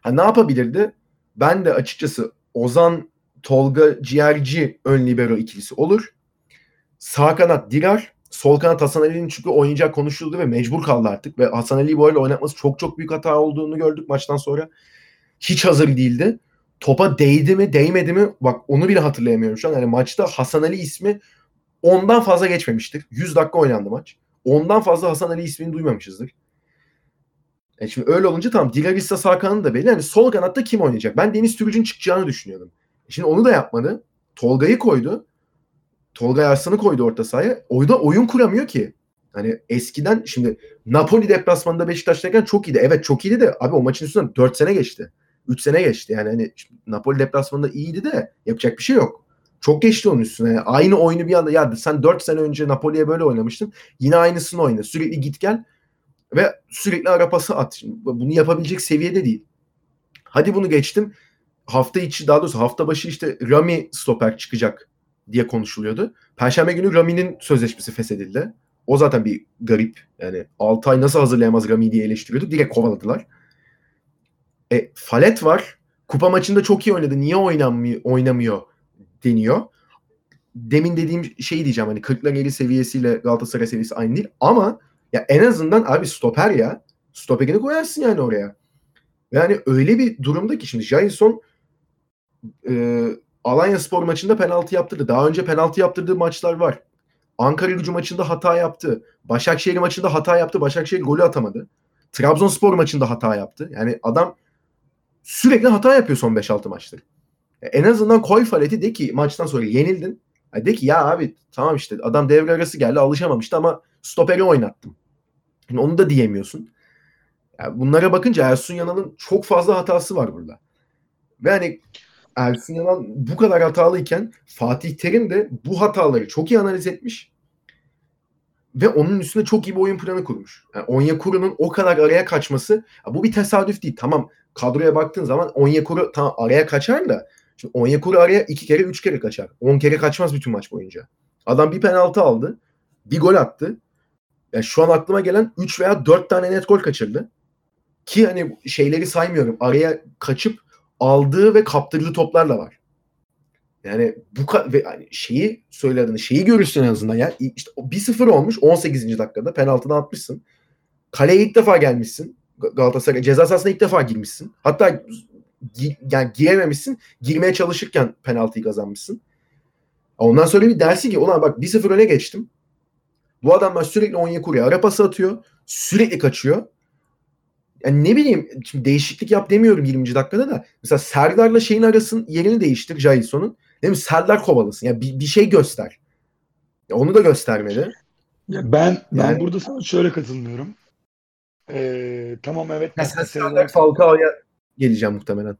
Ha, ne yapabilirdi? Ben de açıkçası Ozan, Tolga Ciğerci ön libero ikilisi olur. Sağ kanat Dirar, sol kanat Hasan Ali'nin çünkü oynayacak konuşuldu ve mecbur kaldı artık. Ve Hasan Ali'yi arada oynatması çok çok büyük hata olduğunu gördük maçtan sonra. Hiç hazır değildi. Topa değdi mi değmedi mi bak onu bile hatırlayamıyorum şu an. Yani maçta Hasan Ali ismi ondan fazla geçmemiştir. 100 dakika oynandı maç. Ondan fazla Hasan Ali ismini duymamışızdır. E şimdi öyle olunca tamam Dilarissa sağ da belli. Yani sol kanatta kim oynayacak? Ben Deniz Türüc'ün çıkacağını düşünüyordum. E şimdi onu da yapmadı. Tolga'yı koydu. Tolga Arslan'ı koydu orta sahaya. Oyda oyun kuramıyor ki. Hani eskiden şimdi Napoli deplasmanında Beşiktaş'tayken çok iyiydi. Evet çok iyiydi de abi o maçın üstünden 4 sene geçti. 3 sene geçti. Yani hani Napoli deplasmanında iyiydi de yapacak bir şey yok. Çok geçti onun üstüne. Yani aynı oyunu bir anda ya sen 4 sene önce Napoli'ye böyle oynamıştın. Yine aynısını oyna. Sürekli git gel ve sürekli ara pası at. Şimdi bunu yapabilecek seviyede değil. Hadi bunu geçtim. Hafta içi daha doğrusu hafta başı işte Rami stoper çıkacak diye konuşuluyordu. Perşembe günü Rami'nin sözleşmesi feshedildi. O zaten bir garip. Yani 6 ay nasıl hazırlayamaz Rami diye eleştiriyordu. Direkt kovaladılar. E, Falet var. Kupa maçında çok iyi oynadı. Niye oynamıyor, oynamıyor deniyor. Demin dediğim şeyi diyeceğim hani Kırklareli seviyesiyle Galatasaray seviyesi aynı değil ama ya en azından abi stoper ya. Stoperini koyarsın yani oraya. Yani öyle bir durumda ki şimdi Jailson e, Alanya Spor maçında penaltı yaptırdı. Daha önce penaltı yaptırdığı maçlar var. Ankara gücü maçında hata yaptı. Başakşehir maçında hata yaptı. Başakşehir golü atamadı. Trabzonspor maçında hata yaptı. Yani adam sürekli hata yapıyor son 5-6 maçtır. En azından koy faleti de ki maçtan sonra yenildin. Yani de ki ya abi tamam işte adam devre arası geldi alışamamıştı ama stoperi oynattım. Yani onu da diyemiyorsun. Yani bunlara bakınca Ersun Yanal'ın çok fazla hatası var burada. Ve hani Ersun Yanal bu kadar hatalıyken Fatih Terim de bu hataları çok iyi analiz etmiş. Ve onun üstüne çok iyi bir oyun planı kurmuş. Yani Onyekuru'nun o kadar araya kaçması bu bir tesadüf değil. Tamam kadroya baktığın zaman Onyekuru tamam araya kaçar da şimdi Onyekuru araya iki kere üç kere kaçar. On kere kaçmaz bütün maç boyunca. Adam bir penaltı aldı. Bir gol attı. Yani şu an aklıma gelen 3 veya 4 tane net gol kaçırdı. Ki hani şeyleri saymıyorum. Araya kaçıp aldığı ve kaptırdığı toplarla var. Yani bu ve hani şeyi söylediğini şeyi görürsün en azından ya. İşte 1-0 olmuş 18. dakikada penaltıdan atmışsın. Kaleye ilk defa gelmişsin. Galatasaray ceza sahasına ilk defa girmişsin. Hatta gi, yani girememişsin. Girmeye çalışırken penaltıyı kazanmışsın. Ondan sonra bir dersi ki ulan bak 1-0 öne geçtim. Bu adamlar sürekli Onyekuru'ya ara pası atıyor. Sürekli kaçıyor. Yani ne bileyim şimdi değişiklik yap demiyorum 20. dakikada da. Mesela Serdar'la şeyin arasının yerini değiştir Jailson'un. Değil mi? Serdar kovalasın. Yani bir, bir şey göster. Ya onu da göstermedi. Ya ben ben yani, burada sana şöyle katılmıyorum. Ee, tamam evet. Ya sen Serdar. Falcao'ya geleceğim muhtemelen.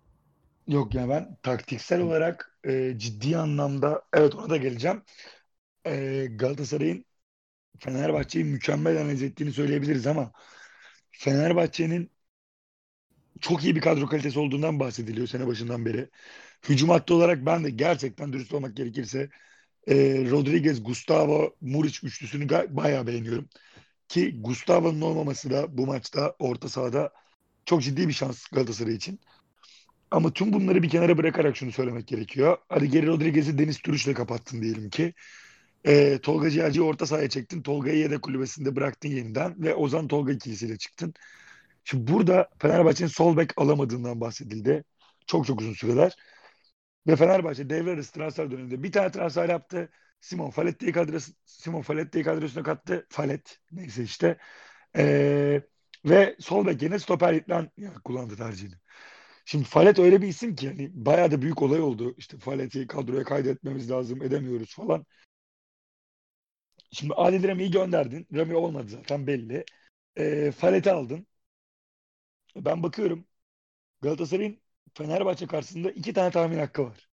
Yok ya ben taktiksel olarak e, ciddi anlamda evet ona da geleceğim. E, Galatasaray'ın Fenerbahçe'yi mükemmel analiz ettiğini söyleyebiliriz ama Fenerbahçe'nin çok iyi bir kadro kalitesi olduğundan bahsediliyor sene başından beri. Hücum hattı olarak ben de gerçekten dürüst olmak gerekirse e, Rodriguez, Gustavo, Muric üçlüsünü bayağı beğeniyorum. Ki Gustavo'nun olmaması da bu maçta orta sahada çok ciddi bir şans Galatasaray için. Ama tüm bunları bir kenara bırakarak şunu söylemek gerekiyor. Hadi geri Rodriguez'i Deniz Türüç'le kapattın diyelim ki. E, Tolga Ciğerci'yi orta sahaya çektin. Tolga'yı yedek kulübesinde bıraktın yeniden ve Ozan Tolga ikilisiyle çıktın. Şimdi burada Fenerbahçe'nin sol bek alamadığından bahsedildi. Çok çok uzun süreler. Ve Fenerbahçe devre arası transfer döneminde bir tane transfer yaptı. Simon Faletti'yi kadrosu, Simon Faletti'yi kadrosuna kattı. Falet neyse işte. Ee, ve sol bek yerine stoper İtlan kullandı tercihini. Şimdi Falet öyle bir isim ki hani bayağı da büyük olay oldu. İşte Falet'i kadroya kaydetmemiz lazım edemiyoruz falan. Şimdi Adil Rami'yi gönderdin. Rami olmadı zaten belli. E, Falet'i aldın. Ben bakıyorum Galatasaray'ın Fenerbahçe karşısında iki tane tahmin hakkı var.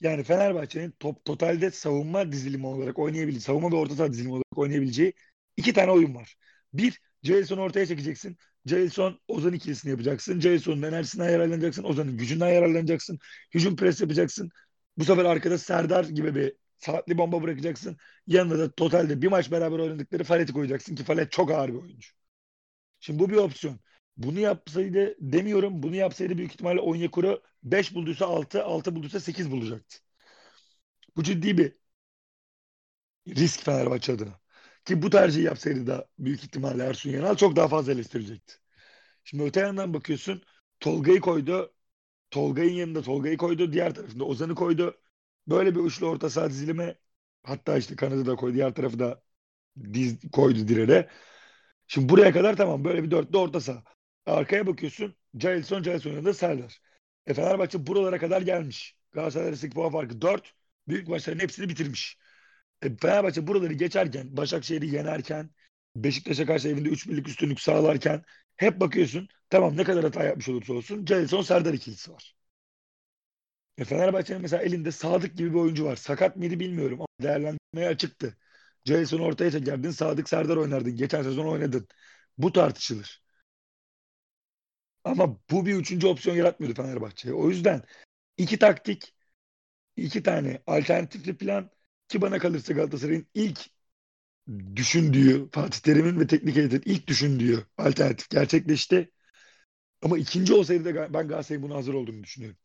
Yani Fenerbahçe'nin top, totalde savunma dizilimi olarak oynayabileceği, savunma ve orta saha dizilimi olarak oynayabileceği iki tane oyun var. Bir, Jailson'u ortaya çekeceksin. Jailson Ozan ikilisini yapacaksın. Jailson'un enerjisinden yararlanacaksın. Ozan'ın gücünden yararlanacaksın. Hücum pres yapacaksın. Bu sefer arkada Serdar gibi bir saatli bomba bırakacaksın. Yanında da totalde bir maç beraber oynadıkları Falet'i koyacaksın ki Falet çok ağır bir oyuncu. Şimdi bu bir opsiyon. Bunu yapsaydı demiyorum. Bunu yapsaydı büyük ihtimalle Onyekuru 5 bulduysa 6, 6 bulduysa 8 bulacaktı. Bu ciddi bir risk Fenerbahçe adına. Ki bu tercihi yapsaydı da büyük ihtimalle Ersun Yanal çok daha fazla eleştirecekti. Şimdi öte yandan bakıyorsun Tolga'yı koydu. Tolga'nın yanında Tolga'yı koydu. Diğer tarafında Ozan'ı koydu. Böyle bir üçlü orta saha dizilimi hatta işte kanadı da koydu. Diğer tarafı da diz, koydu direre. Şimdi buraya kadar tamam böyle bir dörtlü orta saha. Arkaya bakıyorsun. Jailson, Jailson yanında Serdar. E Fenerbahçe buralara kadar gelmiş. Galatasaray arasındaki puan farkı 4. Büyük maçların hepsini bitirmiş. E Fenerbahçe buraları geçerken, Başakşehir'i yenerken, Beşiktaş'a karşı evinde 3 birlik üstünlük sağlarken hep bakıyorsun. Tamam ne kadar hata yapmış olursa olsun Jailson Serdar ikilisi var. E Fenerbahçe'nin mesela elinde Sadık gibi bir oyuncu var. Sakat mıydı bilmiyorum ama değerlendirmeye açıktı. Jason'u ortaya çekerdin. Sadık Serdar oynardın. Geçen sezon oynadın. Bu tartışılır. Ama bu bir üçüncü opsiyon yaratmıyordu Fenerbahçe'ye. O yüzden iki taktik, iki tane alternatifli plan ki bana kalırsa Galatasaray'ın ilk düşündüğü, Fatih Terim'in ve teknik heyetin ilk düşündüğü alternatif gerçekleşti. Ama ikinci olsaydı da ben Galatasaray'ın buna hazır olduğunu düşünüyorum.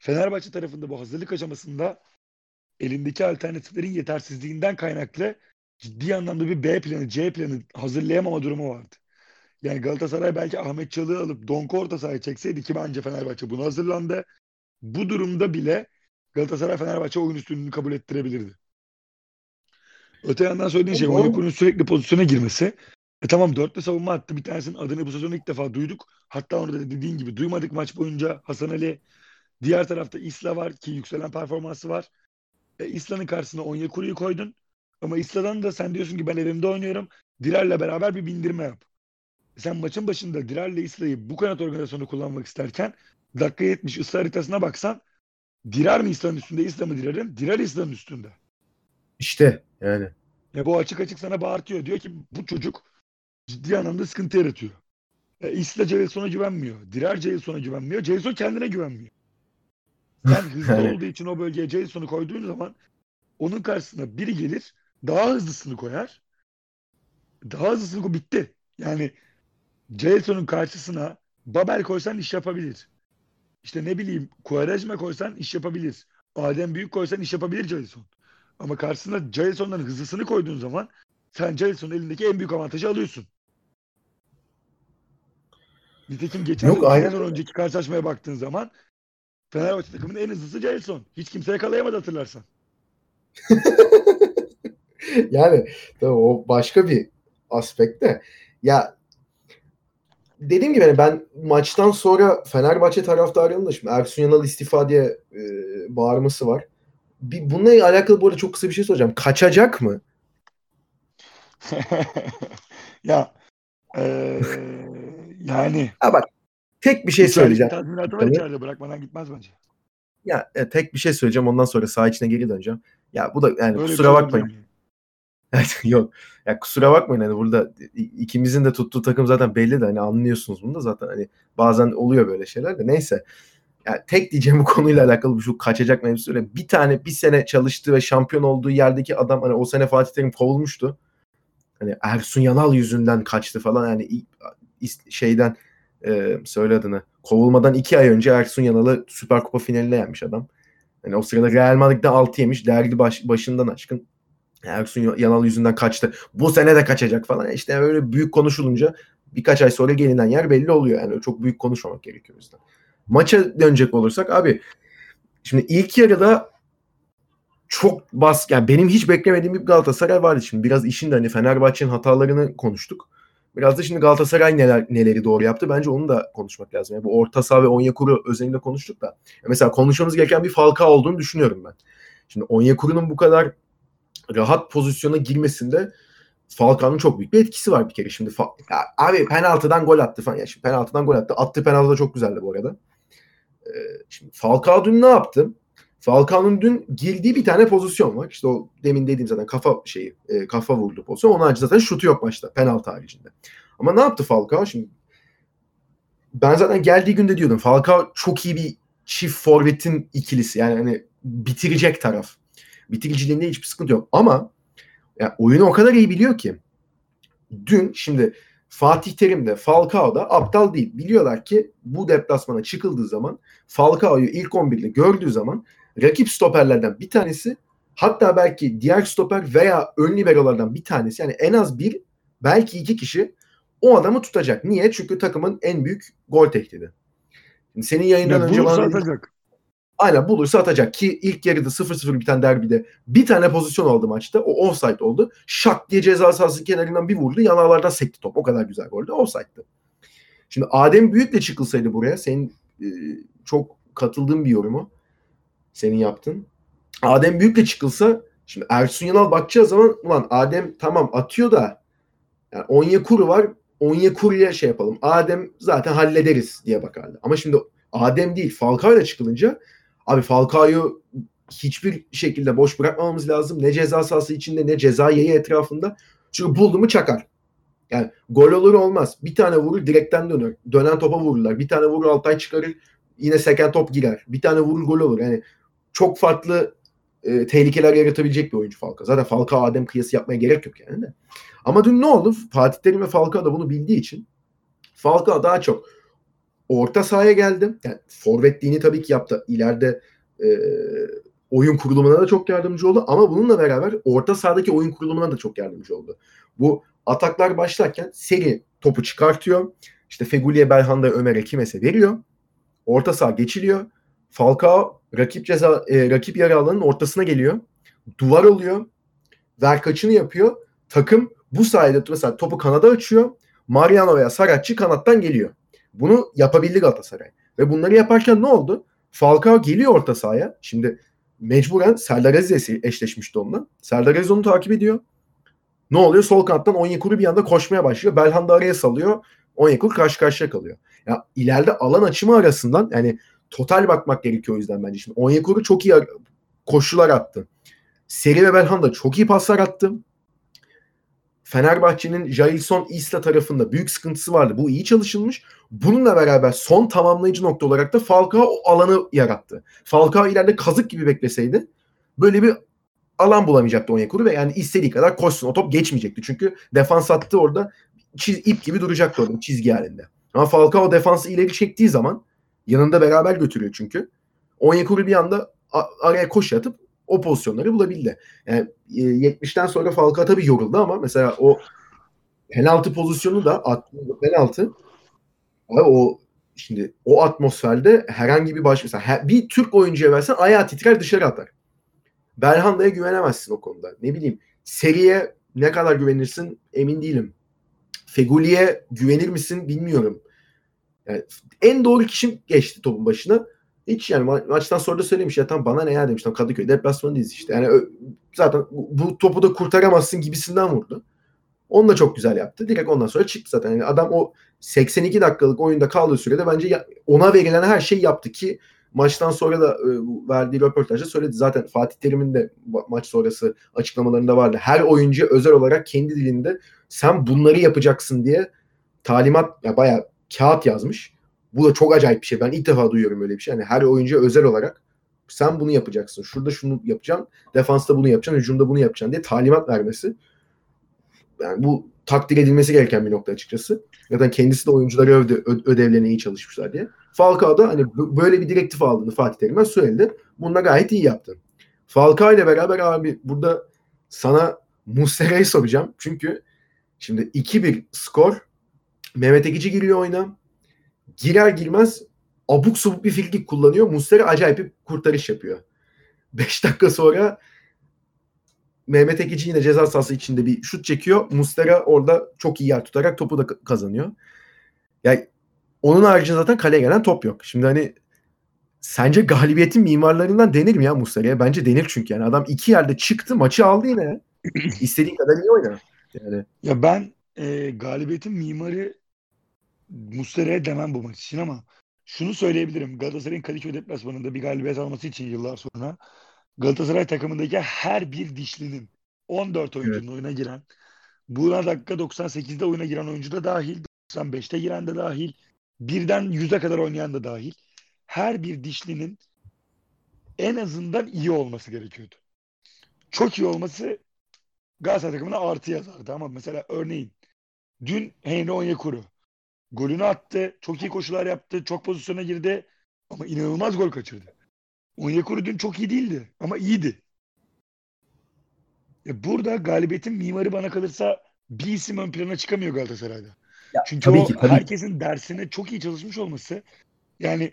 Fenerbahçe tarafında bu hazırlık aşamasında elindeki alternatiflerin yetersizliğinden kaynaklı ciddi anlamda bir B planı, C planı hazırlayamama durumu vardı. Yani Galatasaray belki Ahmet Çalık'ı alıp Donku orta sahaya çekseydi ki bence Fenerbahçe buna hazırlandı. Bu durumda bile Galatasaray Fenerbahçe oyun üstünlüğünü kabul ettirebilirdi. Öte yandan söylediğin şey Onyekuru'nun sürekli pozisyona girmesi. E tamam dörtlü savunma attı. Bir tanesinin adını bu sezon ilk defa duyduk. Hatta onu da dediğin gibi duymadık maç boyunca Hasan Ali. Diğer tarafta Isla var ki yükselen performansı var. E, Isla'nın karşısına Onyekuru'yu koydun. Ama Isla'dan da sen diyorsun ki ben evimde oynuyorum. Direr'le beraber bir bindirme yap. Sen maçın başında Direr'le Isla'yı bu kanat organizasyonu kullanmak isterken dakika 70 ıslah haritasına baksan Direr mi İsla'nın üstünde, İsla mı Direr'in? Direr İsla'nın üstünde. İşte yani. Ya bu açık açık sana bağırtıyor. Diyor ki bu çocuk ciddi anlamda sıkıntı yaratıyor. E, İsla Celson'a güvenmiyor. Direr Celson'a güvenmiyor. Celson kendine güvenmiyor. Sen hızlı Yani. olduğu için o bölgeye Celson'u koyduğun zaman onun karşısına biri gelir daha hızlısını koyar. Daha hızlısını koy bitti. Yani Celson'un karşısına Babel koysan iş yapabilir. İşte ne bileyim Quaresma koysan iş yapabilir. Adem Büyük koysan iş yapabilir Celson. Ama karşısına Jason'dan hızlısını koyduğun zaman sen Jason'ın elindeki en büyük avantajı alıyorsun. Nitekim geçen Yok, aynen önceki karşılaşmaya baktığın zaman Fenerbahçe takımının en hızlısı Jason. Hiç kimse yakalayamadı hatırlarsan. yani tabii o başka bir aspekt de. Ya dediğim gibi hani ben maçtan sonra Fenerbahçe taraftarının da şimdi Ersun Yanal istifa diye e, bağırması var. Bir, bununla alakalı bu arada çok kısa bir şey soracağım. Kaçacak mı? ya eee, yani Ha bak tek bir şey söyleyeceğim. Tazminatı var içeride bırakmadan gitmez bence. Ya e, tek bir şey söyleyeceğim ondan sonra saha içine geri döneceğim. Ya bu da yani Böyle bir kusura bakmayın. Evet, Yok. Ya kusura bakmayın hani burada ikimizin de tuttuğu takım zaten belli de hani anlıyorsunuz bunu da zaten hani bazen oluyor böyle şeyler de neyse. Ya tek diyeceğim bu konuyla alakalı bu şu kaçacak mevzusuyla bir tane bir sene çalıştı ve şampiyon olduğu yerdeki adam hani o sene Fatih Terim kovulmuştu. Hani Ersun Yanal yüzünden kaçtı falan yani şeyden e, söyle adını kovulmadan iki ay önce Ersun Yanal'ı Süper Kupa finaline yenmiş adam. Hani o sırada Real Madrid'de 6 yemiş. Dergi baş, başından aşkın. Ersun Yanal yüzünden kaçtı. Bu sene de kaçacak falan. İşte öyle büyük konuşulunca birkaç ay sonra gelinen yer belli oluyor. Yani çok büyük konuşmamak gerekiyor o yüzden. Maça dönecek olursak abi şimdi ilk yarıda çok bas yani benim hiç beklemediğim bir Galatasaray vardı şimdi. Biraz işin de hani Fenerbahçe'nin hatalarını konuştuk. Biraz da şimdi Galatasaray neler neleri doğru yaptı. Bence onu da konuşmak lazım. Yani bu orta saha ve Onyekuru özelinde konuştuk da. Mesela konuşmamız gereken bir Falcao olduğunu düşünüyorum ben. Şimdi Onyekuru'nun bu kadar rahat pozisyona girmesinde Falcao'nun çok büyük bir etkisi var bir kere. Şimdi ya abi penaltıdan gol attı falan. Ya şimdi penaltıdan gol attı. Attığı penaltı da çok güzeldi bu arada. Ee, şimdi Falcao dün ne yaptı? Falcao'nun dün girdiği bir tane pozisyon var. İşte o demin dediğim zaten kafa şeyi, e, kafa vurdu pozisyon. Onun harici zaten şutu yok maçta penaltı haricinde. Ama ne yaptı Falcao? Şimdi ben zaten geldiği günde diyordum Falcao çok iyi bir çift forvetin ikilisi. Yani hani bitirecek taraf. Bitiriciliğinde hiçbir sıkıntı yok. Ama ya oyunu o kadar iyi biliyor ki dün şimdi Fatih Terim de Falcao da aptal değil. Biliyorlar ki bu deplasmana çıkıldığı zaman Falcao'yu ilk 11'de gördüğü zaman rakip stoperlerden bir tanesi hatta belki diğer stoper veya ön liberolardan bir tanesi yani en az bir belki iki kişi o adamı tutacak. Niye? Çünkü takımın en büyük gol tehdidi. Şimdi senin yayından Ya önce bana atacak. Aynen bulursa atacak ki ilk yarıda 0-0 biten derbide bir tane pozisyon oldu maçta. O offside oldu. Şak diye ceza sahası kenarından bir vurdu. Yanağlardan sekti top. O kadar güzel goldü. Offside'dı. Şimdi Adem Büyük'le çıkılsaydı buraya senin e, çok katıldığın bir yorumu senin yaptın. Adem Büyük'le çıkılsa şimdi Ersun Yanal bakacağı zaman ulan Adem tamam atıyor da yani Onyekuru var. Onyekuru'ya şey yapalım. Adem zaten hallederiz diye bakardı. Ama şimdi Adem değil Falcao'yla çıkılınca Abi Falcao'yu hiçbir şekilde boş bırakmamamız lazım. Ne ceza sahası içinde ne ceza yayı etrafında. Çünkü buldu mu çakar. Yani gol olur olmaz. Bir tane vurur direkten döner. Dönen topa vururlar. Bir tane vurur Altay çıkarır. Yine seken top girer. Bir tane vurur gol olur. Yani çok farklı e, tehlikeler yaratabilecek bir oyuncu Falcao. Zaten Falcao Adem kıyası yapmaya gerek yok yani de. Ama dün ne oldu? Fatih Terim ve Falcao da bunu bildiği için Falcao daha çok orta sahaya geldi. Yani forvetliğini tabii ki yaptı. İleride e, oyun kurulumuna da çok yardımcı oldu. Ama bununla beraber orta sahadaki oyun kurulumuna da çok yardımcı oldu. Bu ataklar başlarken seri topu çıkartıyor. İşte Feguli'ye Belhanda Ömer'e kimese veriyor. Orta saha geçiliyor. Falcao rakip ceza e, rakip yarı alanının ortasına geliyor. Duvar oluyor. Ver kaçını yapıyor. Takım bu sayede mesela topu kanada açıyor. Mariano veya Saratçı kanattan geliyor. Bunu yapabildi Galatasaray. Ve bunları yaparken ne oldu? Falcao geliyor orta sahaya. Şimdi mecburen Serdar Aziz'e eşleşmişti onunla. Serdar Aziz onu takip ediyor. Ne oluyor? Sol kanattan Onyekuru bir anda koşmaya başlıyor. Belhanda araya salıyor. Onyekuru karşı karşıya kalıyor. Ya ileride alan açımı arasından yani total bakmak gerekiyor o yüzden bence. Şimdi Onyekuru çok iyi koşular attı. Seri ve Belhanda çok iyi paslar attı. Fenerbahçe'nin Jailson Isla tarafında büyük sıkıntısı vardı. Bu iyi çalışılmış. Bununla beraber son tamamlayıcı nokta olarak da Falcao o alanı yarattı. Falcao ileride kazık gibi bekleseydi böyle bir alan bulamayacaktı Onyekuru ve yani istediği kadar koşsun. O top geçmeyecekti. Çünkü defans attı orada çiz, ip gibi duracaktı orada çizgi halinde. Ama Falcao defansı ileri çektiği zaman yanında beraber götürüyor çünkü. Onyekuru bir anda araya koş atıp o pozisyonları bulabildi. Yani 70'ten e, sonra Falcao tabii yoruldu ama mesela o penaltı pozisyonu da penaltı abi o şimdi o atmosferde herhangi bir baş mesela bir Türk oyuncuya versen ayağı titrer dışarı atar. Belhanda'ya güvenemezsin o konuda. Ne bileyim seriye ne kadar güvenirsin emin değilim. Feguli'ye güvenir misin bilmiyorum. Yani en doğru kişi geçti topun başına. Hiç yani ma- maçtan sonra da söylemiş ya tam bana ne ya demiş tam Kadıköy deplasmanındayız işte. Yani ö- zaten bu topu da kurtaramazsın gibisinden vurdu. Onu da çok güzel yaptı. Direkt ondan sonra çıktı zaten. Yani adam o 82 dakikalık oyunda kaldığı sürede bence ya- ona verilen her şeyi yaptı ki maçtan sonra da e, verdiği röportajda söyledi. Zaten Fatih Terim'in de maç sonrası açıklamalarında vardı. Her oyuncu özel olarak kendi dilinde sen bunları yapacaksın diye talimat ya bayağı kağıt yazmış. Bu da çok acayip bir şey. Ben ilk defa duyuyorum öyle bir şey. Yani her oyuncu özel olarak sen bunu yapacaksın. Şurada şunu yapacaksın. Defansta bunu yapacaksın. Hücumda bunu yapacaksın diye talimat vermesi. Yani bu takdir edilmesi gereken bir nokta açıkçası. Zaten kendisi de oyuncuları övdü. Ödevlerine iyi çalışmışlar diye. Falcao da hani böyle bir direktif aldığını Fatih Terim'den söyledi. Bunu gayet iyi yaptı. Falcao ile beraber abi burada sana Muslera'yı soracağım. Çünkü şimdi 2-1 skor. Mehmet Ekici giriyor oyuna girer girmez abuk subuk bir frikik kullanıyor. Muslera acayip bir kurtarış yapıyor. 5 dakika sonra Mehmet Ekici yine ceza sahası içinde bir şut çekiyor. Muslera orada çok iyi yer tutarak topu da kazanıyor. Yani onun haricinde zaten kaleye gelen top yok. Şimdi hani sence galibiyetin mimarlarından denir mi ya Muslera'ya? Bence denir çünkü yani adam iki yerde çıktı maçı aldı yine. İstediği kadar iyi oynar. Yani. Ya ben e, galibiyetin mimarı Muslera'ya demem bu maç için ama şunu söyleyebilirim. Galatasaray'ın Kadıköy deplasmanında bir galibiyet alması için yıllar sonra Galatasaray takımındaki her bir dişlinin 14 oyuncunun evet. oyuna giren buna dakika 98'de oyuna giren oyuncu da dahil 95'te giren de dahil birden 100'e kadar oynayan da dahil her bir dişlinin en azından iyi olması gerekiyordu. Çok iyi olması Galatasaray takımına artı yazardı ama mesela örneğin dün Henry Onyekuru Golünü attı. Çok iyi koşular yaptı. Çok pozisyona girdi. Ama inanılmaz gol kaçırdı. Onyekuru dün çok iyi değildi. Ama iyiydi. Ya burada galibiyetin mimarı bana kalırsa bir isim ön plana çıkamıyor Galatasaray'da. Ya, Çünkü tabii o ki, tabii. herkesin dersine çok iyi çalışmış olması yani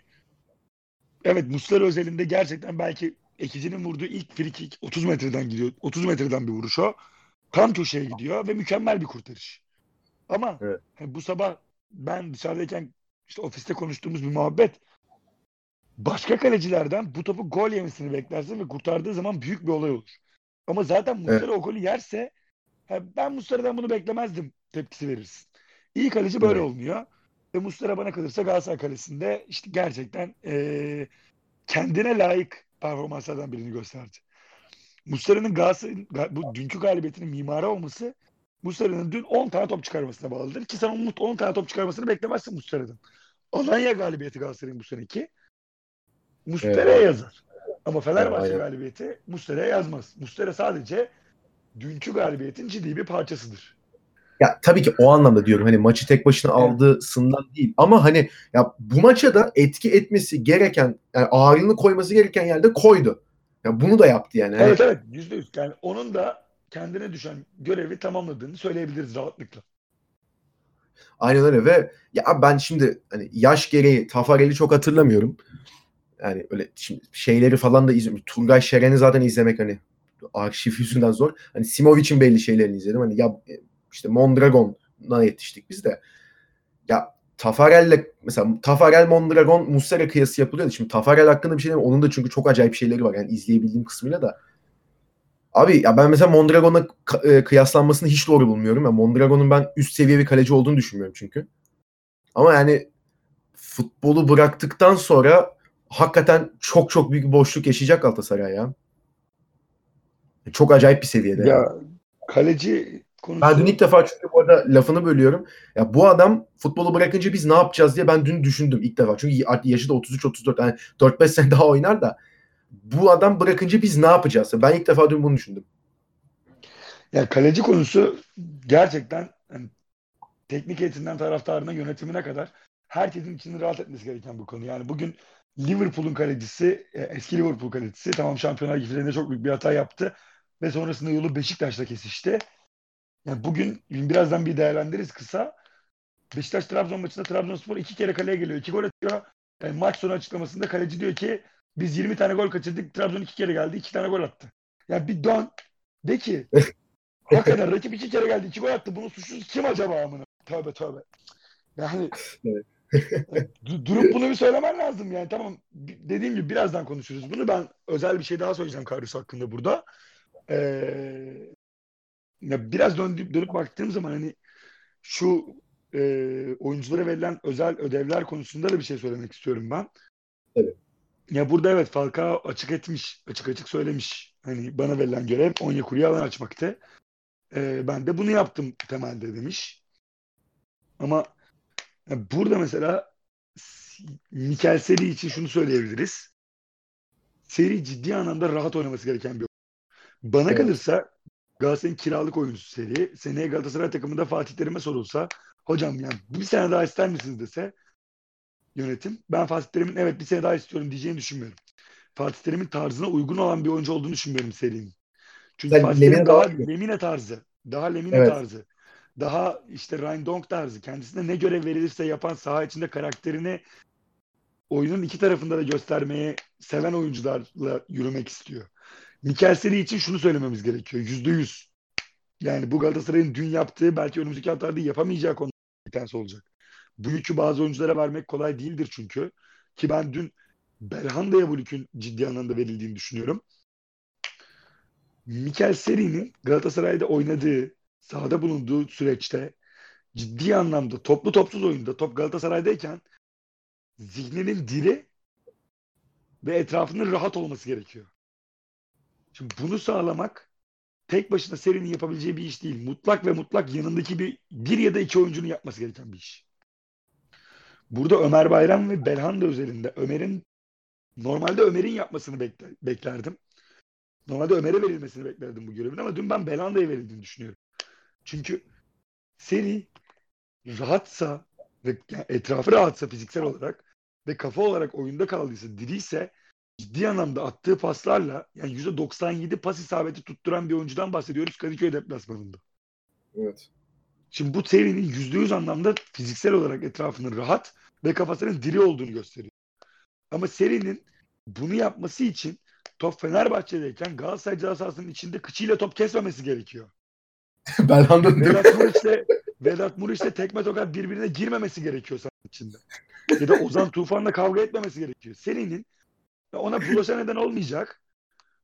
evet Muslera özelinde gerçekten belki Ekici'nin vurduğu ilk frikik 30 metreden gidiyor. 30 metreden bir vuruş o. Tam köşeye gidiyor ve mükemmel bir kurtarış. Ama evet. bu sabah ben dışarıdayken işte ofiste konuştuğumuz bir muhabbet. Başka kalecilerden bu topu gol yemesini beklersin ve kurtardığı zaman büyük bir olay olur. Ama zaten Muslera evet. o golü yerse ben Muslera'dan bunu beklemezdim tepkisi verirsin. İyi kaleci böyle evet. olmuyor. Ve Muslera bana kalırsa Galatasaray Kalesi'nde işte gerçekten ee, kendine layık performanslardan birini gösterdi. Muslera'nın Galatasaray'ın bu dünkü galibiyetinin mimarı olması Muslera'nın dün 10 tane top çıkarmasına bağlıdır. Ki sen onun 10 tane top çıkarmasını beklemezsin Muslera'dan. Alanya galibiyeti Galatasaray'ın bu seneki. Muslera'ya evet. yazar. Ama Fenerbahçe evet, galibiyeti Muslera'ya yazmaz. Muslera sadece dünkü galibiyetin ciddi bir parçasıdır. Ya tabii ki o anlamda diyorum hani maçı tek başına evet. aldığısından değil ama hani ya bu maça da etki etmesi gereken yani ağırlığını koyması gereken yerde koydu. Ya bunu da yaptı yani. Evet evet yüzde yüz. Yani onun da kendine düşen görevi tamamladığını söyleyebiliriz rahatlıkla. Aynen öyle ve ya ben şimdi hani yaş gereği Tafarel'i çok hatırlamıyorum. Yani öyle şimdi şeyleri falan da izliyorum. Turgay Şeren'i zaten izlemek hani arşiv yüzünden zor. Hani Simovic'in belli şeylerini izledim. Hani ya işte Mondragon'a yetiştik biz de. Ya Tafarel'le mesela Tafarel Mondragon Muslera kıyası yapılıyordu. Şimdi Tafarel hakkında bir şey diyeyim. Onun da çünkü çok acayip şeyleri var. Yani izleyebildiğim kısmıyla da. Abi ya ben mesela Mondragon'la e, kıyaslanmasını hiç doğru bulmuyorum. Ya Mondragon'un ben üst seviye bir kaleci olduğunu düşünmüyorum çünkü. Ama yani futbolu bıraktıktan sonra hakikaten çok çok büyük bir boşluk yaşayacak Galatasaray ya. Çok acayip bir seviyede. Ya yani. kaleci konusu... Ben dün ilk defa çünkü bu arada lafını bölüyorum. Ya bu adam futbolu bırakınca biz ne yapacağız diye ben dün düşündüm ilk defa. Çünkü yaşı da 33-34 yani 4-5 sene daha oynar da bu adam bırakınca biz ne yapacağız? Ben ilk defa dün bunu düşündüm. Ya kaleci konusu gerçekten yani, teknik heyetinden taraftarına yönetimine kadar herkesin içini rahat etmesi gereken bu konu. Yani bugün Liverpool'un kalecisi, e, eski Liverpool kalecisi tamam Şampiyonlar Ligi'nde çok büyük bir hata yaptı ve sonrasında yolu Beşiktaş'la kesişti. Yani bugün birazdan bir değerlendiririz kısa. Beşiktaş Trabzon maçında Trabzonspor iki kere kaleye geliyor. iki gol atıyor. Yani maç sonu açıklamasında kaleci diyor ki biz 20 tane gol kaçırdık. Trabzon iki kere geldi. iki tane gol attı. Yani bir dön de ki hakikaten rakip iki kere geldi. iki gol attı. Bunun suçlusu kim acaba amına? Tövbe tövbe. Yani durup bunu bir söylemen lazım yani tamam dediğim gibi birazdan konuşuruz bunu ben özel bir şey daha söyleyeceğim Karius hakkında burada ee, ya biraz döndüp dönüp baktığım zaman hani şu e, oyunculara verilen özel ödevler konusunda da bir şey söylemek istiyorum ben. Evet. Ya burada evet Falcao açık etmiş, açık açık söylemiş. Hani bana verilen görev Onyekuru'ya alan açmaktı. Ee, ben de bunu yaptım temelde demiş. Ama yani burada mesela Mikel Seri için şunu söyleyebiliriz. Seri ciddi anlamda rahat oynaması gereken bir oyuncu. Bana evet. kalırsa Galatasaray'ın kiralık oyuncusu Seri. Seneye Galatasaray takımında Fatih Terim'e sorulsa hocam yani bir sene daha ister misiniz dese yönetim. Ben Fatih Terim'in evet bir sene daha istiyorum diyeceğini düşünmüyorum. Fatih Terim'in tarzına uygun olan bir oyuncu olduğunu düşünmüyorum Seri'nin. Çünkü Sen Fatih Terim daha Lemine tarzı. Daha Lemine evet. tarzı daha işte Ryan Donk tarzı kendisine ne görev verilirse yapan saha içinde karakterini oyunun iki tarafında da göstermeye seven oyuncularla yürümek istiyor. Mikel Seri için şunu söylememiz gerekiyor. Yüzde yüz. Yani bu Galatasaray'ın dün yaptığı belki önümüzdeki haftalarda yapamayacağı konu bir tanesi olacak. Bu yükü bazı oyunculara vermek kolay değildir çünkü. Ki ben dün Belhanda'ya bu yükün ciddi anlamda verildiğini düşünüyorum. Mikel Seri'nin Galatasaray'da oynadığı sahada bulunduğu süreçte ciddi anlamda toplu topsuz oyunda top Galatasaray'dayken zihninin diri ve etrafının rahat olması gerekiyor. Şimdi bunu sağlamak tek başına serinin yapabileceği bir iş değil. Mutlak ve mutlak yanındaki bir, bir ya da iki oyuncunun yapması gereken bir iş. Burada Ömer Bayram ve Belhanda özelinde Ömer'in normalde Ömer'in yapmasını bekler, beklerdim. Normalde Ömer'e verilmesini beklerdim bu görevin ama dün ben Belhanda'ya verildiğini düşünüyorum. Çünkü seri rahatsa ve etrafı rahatsa fiziksel olarak ve kafa olarak oyunda kaldıysa, diriyse ciddi anlamda attığı paslarla yani %97 pas isabeti tutturan bir oyuncudan bahsediyoruz Kadıköy deplasmanında. Evet. Şimdi bu serinin %100 anlamda fiziksel olarak etrafının rahat ve kafasının diri olduğunu gösteriyor. Ama serinin bunu yapması için top Fenerbahçe'deyken Galatasaray cezasının içinde kıçıyla top kesmemesi gerekiyor. Belhanda'nın Vedat Muriç'le Vedat Muriç'le tekme tokat birbirine girmemesi gerekiyor sanki içinde. Ya da Ozan Tufan'la kavga etmemesi gerekiyor. Serinin ona bulaşa neden olmayacak.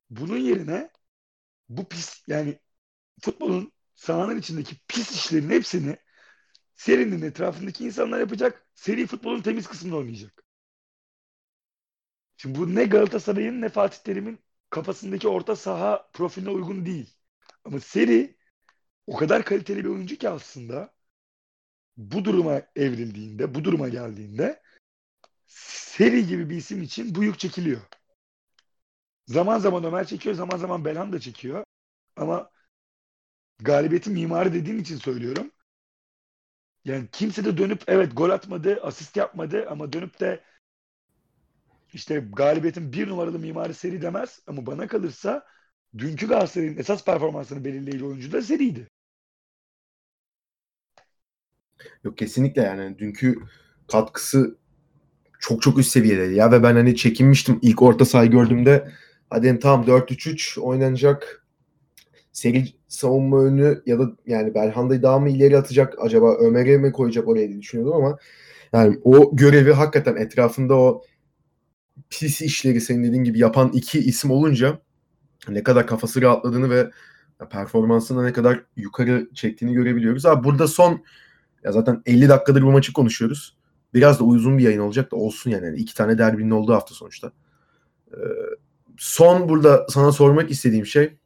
Bunun yerine bu pis yani futbolun sahanın içindeki pis işlerin hepsini serinin etrafındaki insanlar yapacak. Seri futbolun temiz kısmında oynayacak. Şimdi bu ne Galatasaray'ın ne Fatih Terim'in kafasındaki orta saha profiline uygun değil. Ama seri o kadar kaliteli bir oyuncu ki aslında bu duruma evrildiğinde, bu duruma geldiğinde seri gibi bir isim için bu yük çekiliyor. Zaman zaman Ömer çekiyor, zaman zaman Belhan da çekiyor. Ama galibiyetin mimarı dediğim için söylüyorum. Yani kimse de dönüp evet gol atmadı, asist yapmadı ama dönüp de işte galibiyetin bir numaralı mimarı seri demez. Ama bana kalırsa dünkü Galatasaray'ın esas performansını belirleyici oyuncu da seriydi. Yok kesinlikle yani dünkü katkısı çok çok üst seviyedeydi ya ve ben hani çekinmiştim ilk orta sahayı gördüğümde hadi tamam 4-3-3 oynanacak seri savunma önü ya da yani Belhanda'yı daha mı ileri atacak acaba Ömer'e mi koyacak oraya diye düşünüyordum ama yani o görevi hakikaten etrafında o pis işleri senin dediğin gibi yapan iki isim olunca ne kadar kafası rahatladığını ve performansını ne kadar yukarı çektiğini görebiliyoruz. Abi burada son ya zaten 50 dakikadır bu maçı konuşuyoruz. Biraz da uzun bir yayın olacak da olsun yani. yani iki tane derbinin olduğu hafta sonuçta. Ee, son burada sana sormak istediğim şey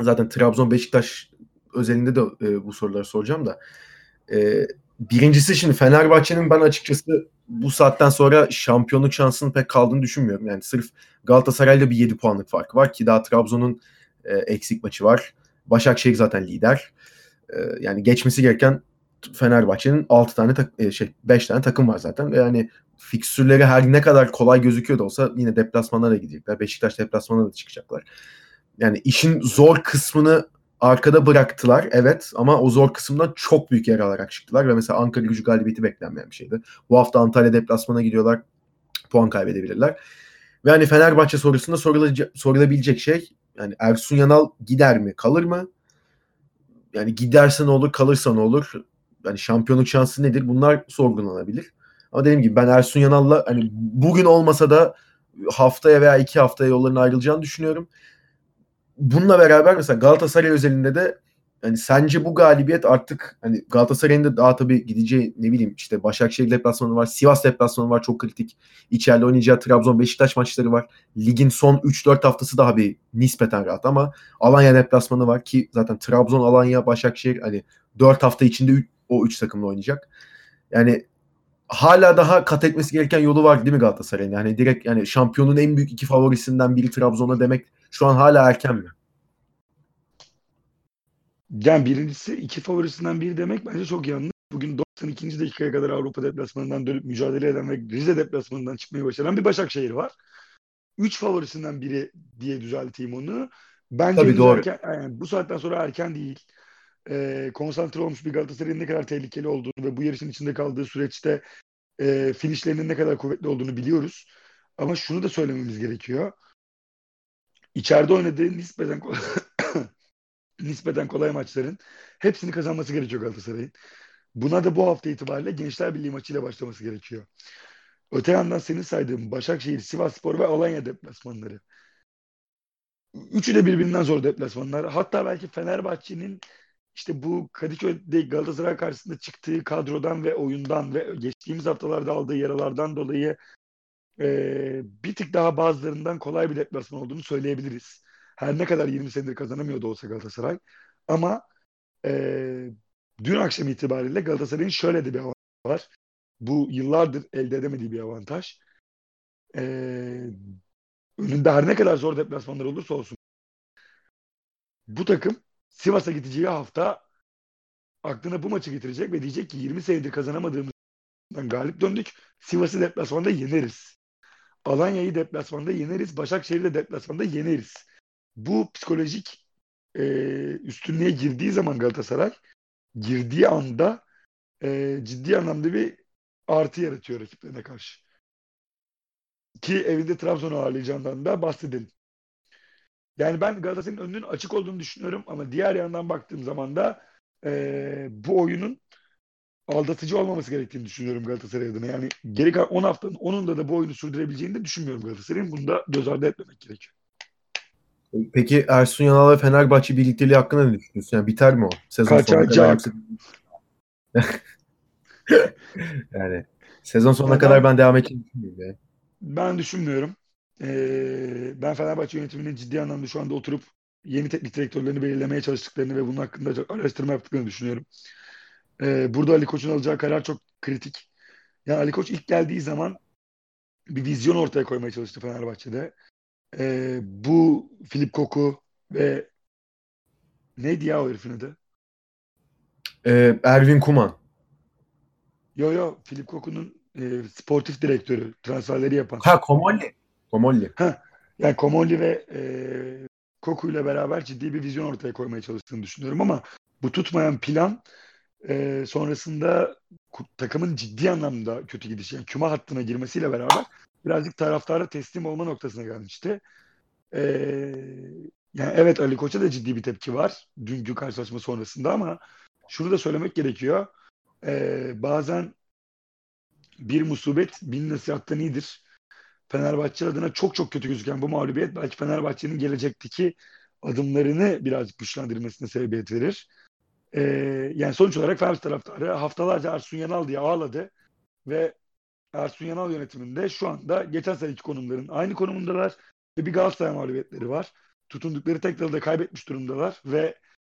zaten Trabzon Beşiktaş özelinde de e, bu soruları soracağım da e, birincisi şimdi Fenerbahçe'nin ben açıkçası bu saatten sonra şampiyonluk şansının pek kaldığını düşünmüyorum. Yani sırf Galatasaray'la bir 7 puanlık farkı var ki daha Trabzon'un e, eksik maçı var. Başakşehir zaten lider. E, yani geçmesi gereken Fenerbahçe'nin 6 tane e, şey 5 tane takım var zaten. Ve yani fikstürleri her ne kadar kolay gözüküyor da olsa yine deplasmana da gidecekler. Beşiktaş deplasmana da çıkacaklar. Yani işin zor kısmını arkada bıraktılar evet ama o zor kısımdan çok büyük yer alarak çıktılar ve mesela Ankara gücü galibiyeti beklenmeyen bir şeydi. Bu hafta Antalya deplasmana gidiyorlar. Puan kaybedebilirler. Ve hani Fenerbahçe sorusunda sorulabilecek şey yani Ersun Yanal gider mi kalır mı? Yani giderse ne olur kalırsa ne olur? Yani şampiyonluk şansı nedir? Bunlar sorgulanabilir. Ama dediğim gibi ben Ersun Yanal'la hani bugün olmasa da haftaya veya iki haftaya yolların ayrılacağını düşünüyorum bununla beraber mesela Galatasaray özelinde de hani sence bu galibiyet artık hani Galatasaray'ın da daha tabii gideceği ne bileyim işte Başakşehir deplasmanı var, Sivas deplasmanı var çok kritik. İçeride oynayacağı Trabzon Beşiktaş maçları var. Ligin son 3-4 haftası daha bir nispeten rahat ama Alanya deplasmanı var ki zaten Trabzon, Alanya, Başakşehir hani 4 hafta içinde o 3 takımla oynayacak. Yani hala daha kat etmesi gereken yolu var değil mi Galatasaray'ın? Yani direkt yani şampiyonun en büyük iki favorisinden biri Trabzon'a demek şu an hala erken mi? Yani birincisi iki favorisinden biri demek bence çok yanlış. Bugün 92. dakikaya kadar Avrupa deplasmanından dönüp mücadele eden ve Rize deplasmanından çıkmayı başaran bir Başakşehir var. Üç favorisinden biri diye düzelteyim onu. Bence Tabii doğru. Erken, yani bu saatten sonra erken değil. Ee, konsantre olmuş bir Galatasaray'ın ne kadar tehlikeli olduğunu ve bu yarışın içinde kaldığı süreçte e, finişlerinin ne kadar kuvvetli olduğunu biliyoruz. Ama şunu da söylememiz gerekiyor. İçeride oynadığı nispeten nispeten kolay maçların hepsini kazanması gerekiyor Galatasaray'ın. Buna da bu hafta itibariyle Gençler Birliği maçıyla başlaması gerekiyor. Öte yandan senin saydığın Başakşehir, Sivasspor ve Alanya deplasmanları. Üçü de birbirinden zor deplasmanlar. Hatta belki Fenerbahçe'nin işte bu Kadıköy'de Galatasaray karşısında çıktığı kadrodan ve oyundan ve geçtiğimiz haftalarda aldığı yaralardan dolayı e, bir tık daha bazılarından kolay bir deplasman olduğunu söyleyebiliriz. Her ne kadar 20 senedir kazanamıyordu olsa Galatasaray. Ama e, dün akşam itibariyle Galatasaray'ın şöyle de bir avantajı var. Bu yıllardır elde edemediği bir avantaj. E, önünde her ne kadar zor deplasmanlar olursa olsun bu takım Sivas'a gideceği hafta aklına bu maçı getirecek ve diyecek ki 20 senedir kazanamadığımızdan galip döndük. Sivas'ı deplasmanda yeneriz. Alanya'yı deplasmanda yeneriz. Başakşehir'i de deplasmanda yeneriz. Bu psikolojik e, üstünlüğe girdiği zaman Galatasaray girdiği anda e, ciddi anlamda bir artı yaratıyor rakiplerine karşı. Ki evinde Trabzon'u ağırlayacağından da bahsedelim. Yani ben Galatasaray'ın önünün açık olduğunu düşünüyorum ama diğer yandan baktığım zaman da e, bu oyunun aldatıcı olmaması gerektiğini düşünüyorum Galatasaray adına. Yani geri kalan 10 haftanın 10'unda da bu oyunu sürdürebileceğini de düşünmüyorum Galatasaray'ın. Bunu da göz ardı etmemek gerekiyor. Peki Ersun Yanal ve Fenerbahçe birlikteliği hakkında ne düşünüyorsun? Yani biter mi o? Sezon sonuna kadar yani sezon sonuna kadar ben devam. Yani. Ben düşünmüyorum. Ee, ben Fenerbahçe yönetiminin ciddi anlamda şu anda oturup yeni teknik direktörlerini belirlemeye çalıştıklarını ve bunun hakkında araştırma yaptıklarını düşünüyorum. Ee, burada Ali Koç'un alacağı karar çok kritik. Yani Ali Koç ilk geldiği zaman bir vizyon ortaya koymaya çalıştı Fenerbahçe'de. Ee, bu Filip Koku ve neydi ya o herifin adı? Ee, Ervin Kuman. Yo yo Filip Koku'nun e, sportif direktörü transferleri yapan. Ha Komolli. Komolli. Ha, yani Komolli ve e, Koku ile beraber ciddi bir vizyon ortaya koymaya çalıştığını düşünüyorum ama bu tutmayan plan e, sonrasında takımın ciddi anlamda kötü gidişi, yani küme hattına girmesiyle beraber birazcık taraftara teslim olma noktasına gelmişti. Ee, yani evet Ali Koç'a da ciddi bir tepki var dünkü karşılaşma sonrasında ama şunu da söylemek gerekiyor. Ee, bazen bir musibet bin nasihattan iyidir. Fenerbahçe adına çok çok kötü gözüken bu mağlubiyet belki Fenerbahçe'nin gelecekteki adımlarını birazcık güçlendirmesine sebebiyet verir. Ee, yani sonuç olarak Fenerbahçe taraftarı haftalarca Ersun Yanal diye ağladı ve Ersun Yanal yönetiminde şu anda geçen seneki konumların aynı konumundalar ve bir Galatasaray mağlubiyetleri var. Tutundukları tek dalı da kaybetmiş durumdalar ve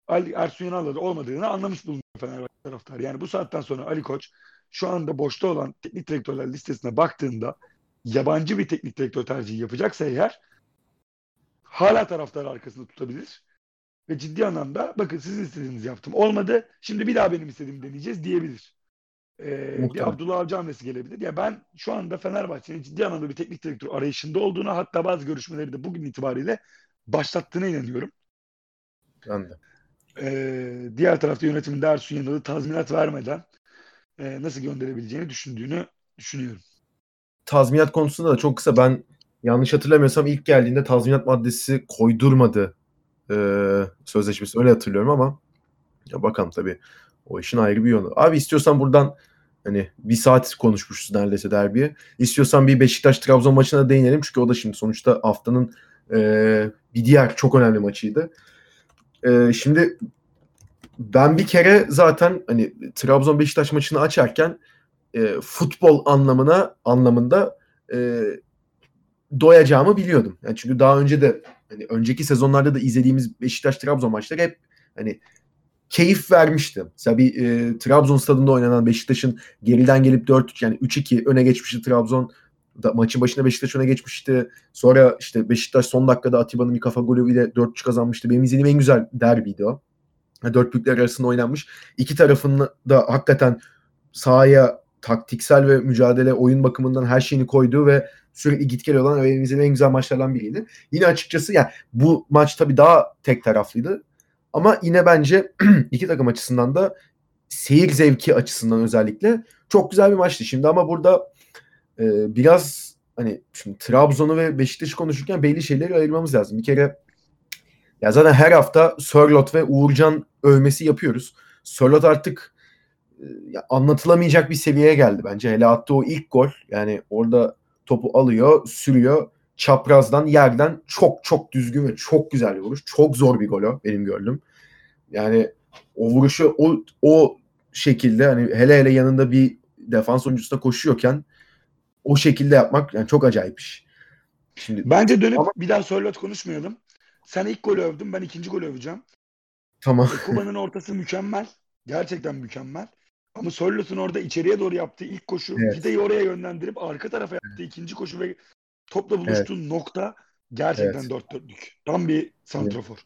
Ali Ersun Yanal'la da olmadığını anlamış bulunuyor Fenerbahçe taraftarı. Yani bu saatten sonra Ali Koç şu anda boşta olan teknik direktörler listesine baktığında yabancı bir teknik direktör tercihi yapacaksa eğer hala taraftar arkasında tutabilir. Ve ciddi anlamda bakın sizin istediğinizi yaptım. Olmadı. Şimdi bir daha benim istediğimi deneyeceğiz diyebilir. Ee, bir. Abdullah Avcı hamlesi gelebilir. Ya ben şu anda Fenerbahçe'nin ciddi anlamda bir teknik direktör arayışında olduğuna hatta bazı görüşmeleri de bugün itibariyle başlattığına inanıyorum. Ben de. Ee, diğer tarafta yönetiminde Ersun Yanal'ı tazminat vermeden e, nasıl gönderebileceğini düşündüğünü düşünüyorum. Tazminat konusunda da çok kısa ben yanlış hatırlamıyorsam ilk geldiğinde tazminat maddesi koydurmadı e, sözleşmesi öyle hatırlıyorum ama ya bakalım tabii o işin ayrı bir yolu. Abi istiyorsan buradan hani bir saat konuşmuşuz neredeyse derbiye. İstiyorsan bir Beşiktaş Trabzon maçına değinelim çünkü o da şimdi sonuçta haftanın e, bir diğer çok önemli maçıydı. E, şimdi ben bir kere zaten hani Trabzon Beşiktaş maçını açarken e, futbol anlamına anlamında e, doyacağımı biliyordum. Yani çünkü daha önce de hani önceki sezonlarda da izlediğimiz Beşiktaş Trabzon maçları hep hani keyif vermişti. Mesela bir e, Trabzon stadında oynanan Beşiktaş'ın geriden gelip 4 yani 3-2 öne geçmişti Trabzon. Da, maçın başında Beşiktaş öne geçmişti. Sonra işte Beşiktaş son dakikada Atiba'nın bir kafa golüyle 4-3 kazanmıştı. Benim izlediğim en güzel derbiydi o. Yani Dört büyükler arasında oynanmış. İki tarafın da hakikaten sahaya taktiksel ve mücadele oyun bakımından her şeyini koyduğu ve sürekli git gel olan izlediğim en güzel maçlardan biriydi. Yine açıkçası yani bu maç tabii daha tek taraflıydı. Ama yine bence iki takım açısından da seyir zevki açısından özellikle çok güzel bir maçtı. Şimdi ama burada e, biraz hani şimdi Trabzon'u ve Beşiktaş'ı konuşurken belli şeyleri ayırmamız lazım. Bir kere ya zaten her hafta Sörlot ve Uğurcan övmesi yapıyoruz. Sörlot artık anlatılamayacak bir seviyeye geldi bence. Hele attığı o ilk gol yani orada topu alıyor, sürüyor. Çaprazdan, yerden çok çok düzgün ve çok güzel bir vuruş. Çok zor bir gol o benim gördüm. Yani o vuruşu o, o şekilde hani hele hele yanında bir defans oyuncusu da koşuyorken o şekilde yapmak yani çok acayip iş. Şimdi Bence dönüp Ama- bir daha Sörloth konuşmayalım. Sen ilk golü övdün, ben ikinci golü öveceğim. tamam. E, Kuba'nın ortası mükemmel. Gerçekten mükemmel. Ama Sörloth'un orada içeriye doğru yaptığı ilk koşu, Evet. Fide'yi oraya yönlendirip arka tarafa yaptığı ikinci koşu ve topla buluştuğu nokta gerçekten Evet. dört dörtlük. Tam bir santrafor.